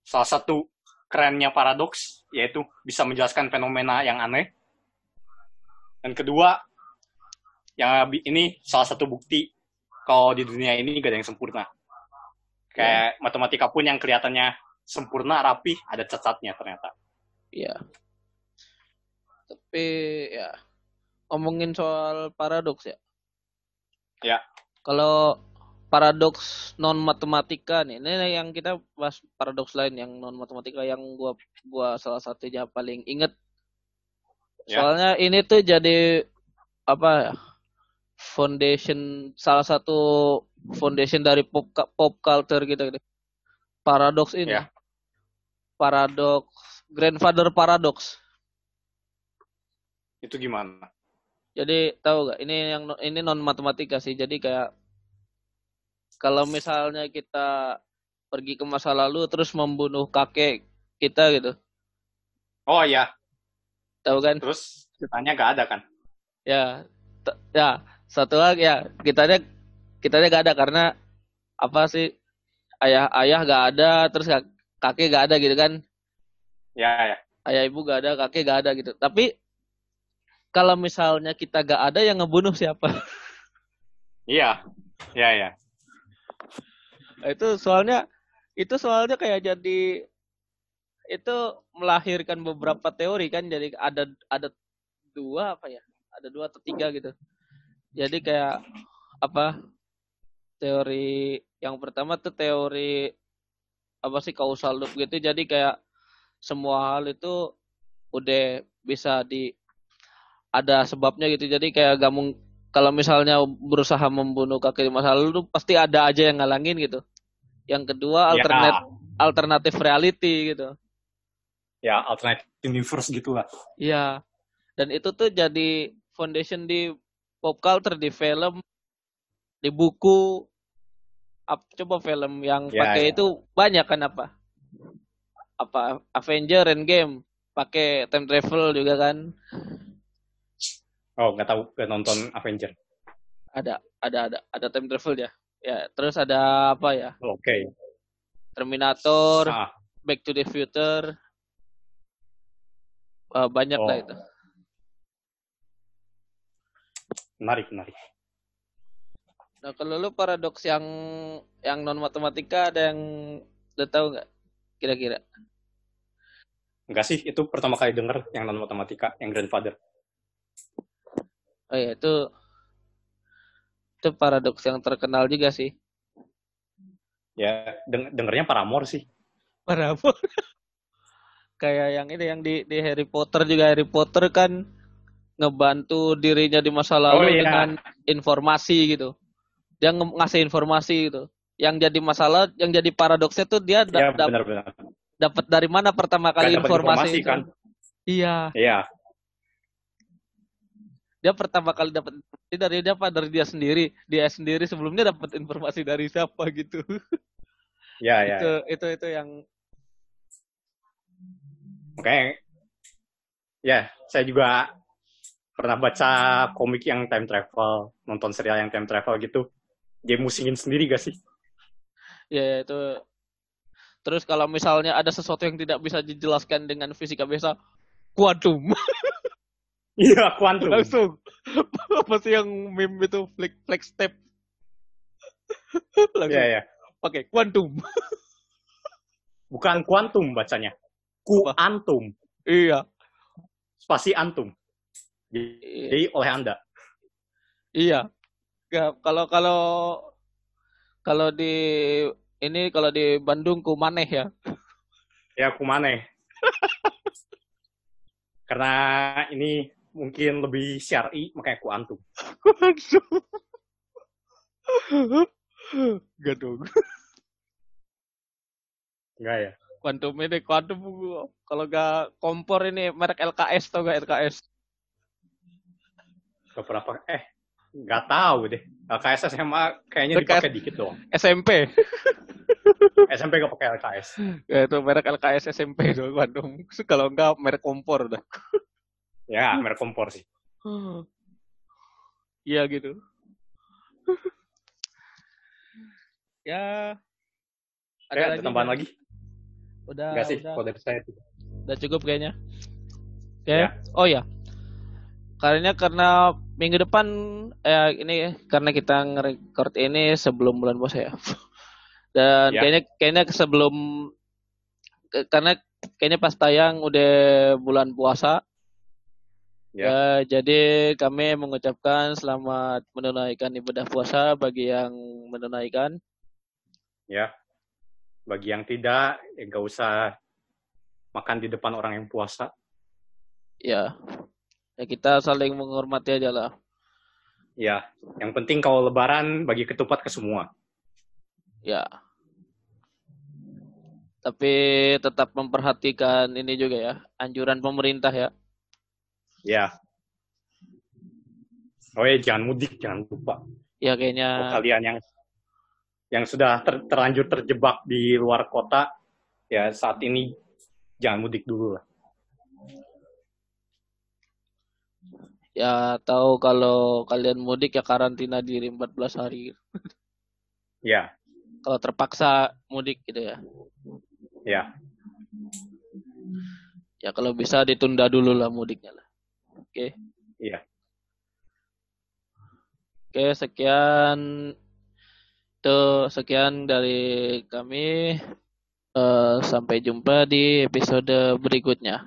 Salah satu kerennya paradoks yaitu bisa menjelaskan fenomena yang aneh. Dan kedua, yang ini salah satu bukti kalau di dunia ini gak ada yang sempurna. Kayak matematika pun yang kelihatannya sempurna, rapi, ada cacatnya ternyata. Iya. Tapi ya ngomongin soal paradoks ya. Ya. Kalau paradoks non matematika nih, ini yang kita bahas paradoks lain yang non matematika yang gua gua salah satunya paling inget. Ya. Soalnya ini tuh jadi apa ya? Foundation salah satu foundation dari pop pop culture gitu gitu. Paradoks ini. Ya. Paradoks grandfather paradox. Itu gimana? Jadi tahu gak ini yang ini non matematika sih. Jadi kayak kalau misalnya kita pergi ke masa lalu terus membunuh kakek kita gitu. Oh iya, Tahu kan? terus ceritanya gak ada kan? Ya. Ya, satu lagi ya, kitanya kitanya gak ada karena apa sih? Ayah ayah gak ada, terus kak- kakek gak ada gitu kan. Ya, ya. Ayah ibu gak ada, kakek gak ada gitu. Tapi kalau misalnya kita gak ada yang ngebunuh siapa? Iya, iya, iya. Itu soalnya itu soalnya kayak jadi itu melahirkan beberapa teori kan. Jadi ada ada dua apa ya? Ada dua atau tiga gitu. Jadi kayak apa teori yang pertama tuh teori apa sih causal loop gitu. Jadi kayak semua hal itu udah bisa di ada sebabnya gitu jadi kayak gak mung- kalau misalnya berusaha membunuh kakek di masa lalu tuh pasti ada aja yang ngalangin gitu yang kedua Ya. alternate alternatif reality gitu Ya, alternative universe gitu lah. Iya. Dan itu tuh jadi foundation di pop culture, di film, di buku. Ap- coba film yang Ya, pakai ya. itu banyak kan apa? Apa Avenger Endgame pakai time travel juga kan? Oh, nggak tahu, nggak nonton Avenger. Ada ada ada ada time travel ya. Ya, terus ada apa ya? Oke. Terminator, Ah, Back to the Future. Eh, banyak lah Oh. itu. menarik, menarik. Nah, kalau lu paradoks yang yang non matematika ada yang lu tahu nggak kira-kira? Enggak sih, itu pertama kali denger yang non matematika, yang grandfather. Oh iya, itu itu paradoks yang terkenal juga sih. Ya, deng- dengernya Paramore sih. Paradoks. Kayak yang ini yang di di Harry Potter juga Harry Potter kan ngebantu dirinya di masa lalu Oh, iya. dengan informasi gitu. Dia ngasih informasi gitu. Yang jadi masalah, yang jadi paradoksnya tuh dia da- Ya, dapat dari mana pertama kali dapat informasi, informasi, itu? kan? Iya, Iya, dia pertama kali dapat informasi dari dia apa dari dia sendiri. Dia sendiri sebelumnya dapat informasi dari siapa gitu. iya, iya. itu itu itu yang Makanya, ya, saya juga pernah baca komik yang time travel, nonton serial yang time travel gitu. Dia musingin sendiri gak sih? ya ya, itu terus kalau misalnya ada sesuatu yang tidak bisa dijelaskan dengan fisika biasa kuantum Iya, kuantum. langsung apa sih yang meme itu flex flex step langsung Iya, iya. pakai kuantum Bukan kuantum bacanya. Kuantum. iya Spasi antum. Jadi oleh Anda. iya Nggak, kalau kalau kalau di ini kalau di Bandung kumaneh ya Ya, kumane. Karena ini mungkin lebih syar'i, makanya kuantum. kuantum Gak dong Enggak ya? kuantum ini kuantum kalau gak kompor ini merek LKS tau gak LKS Gak pernah pakai. Eh, Nggak tahu deh. LKS SMA kayaknya LKS. dipakai dikit doang. SMP. SMP gak pakai LKS. Ya, itu merek LKS SMP dong Bandung. Kalau enggak merek kompor dah. Ya, merek kompor sih. Iya gitu. ya. Ada tambahan nggak? lagi? Udah, Enggak sih, udah, dari saya. udah cukup kayaknya. Oke. Ya. Oh ya. Karena karena minggu depan eh ini karena kita nge-record ini sebelum bulan puasa ya. Dan Ya. kayaknya kayaknya sebelum karena kayaknya pas tayang udah bulan puasa. Ya. Ya, jadi kami mengucapkan selamat menunaikan ibadah puasa bagi yang menunaikan. Ya. Bagi yang tidak, ya usah makan di depan orang yang puasa. Ya. Ya kita saling menghormati aja lah. Ya, yang penting kalau lebaran bagi ketupat ke semua. Ya. Tapi tetap memperhatikan ini juga ya, anjuran pemerintah ya. Ya. Oh ya, jangan mudik, jangan lupa. Ya kayaknya kalian yang yang sudah ter- terlanjur terjebak di luar kota, ya saat ini jangan mudik dulu lah. ya tahu kalau kalian mudik ya karantina diri 14 hari. Ya, Kalau terpaksa mudik gitu ya. ya. Ya kalau bisa ditunda dulu lah mudiknya lah. Oke. Iya. Oke, sekian tuh sekian dari kami. Eh, sampai jumpa di episode berikutnya.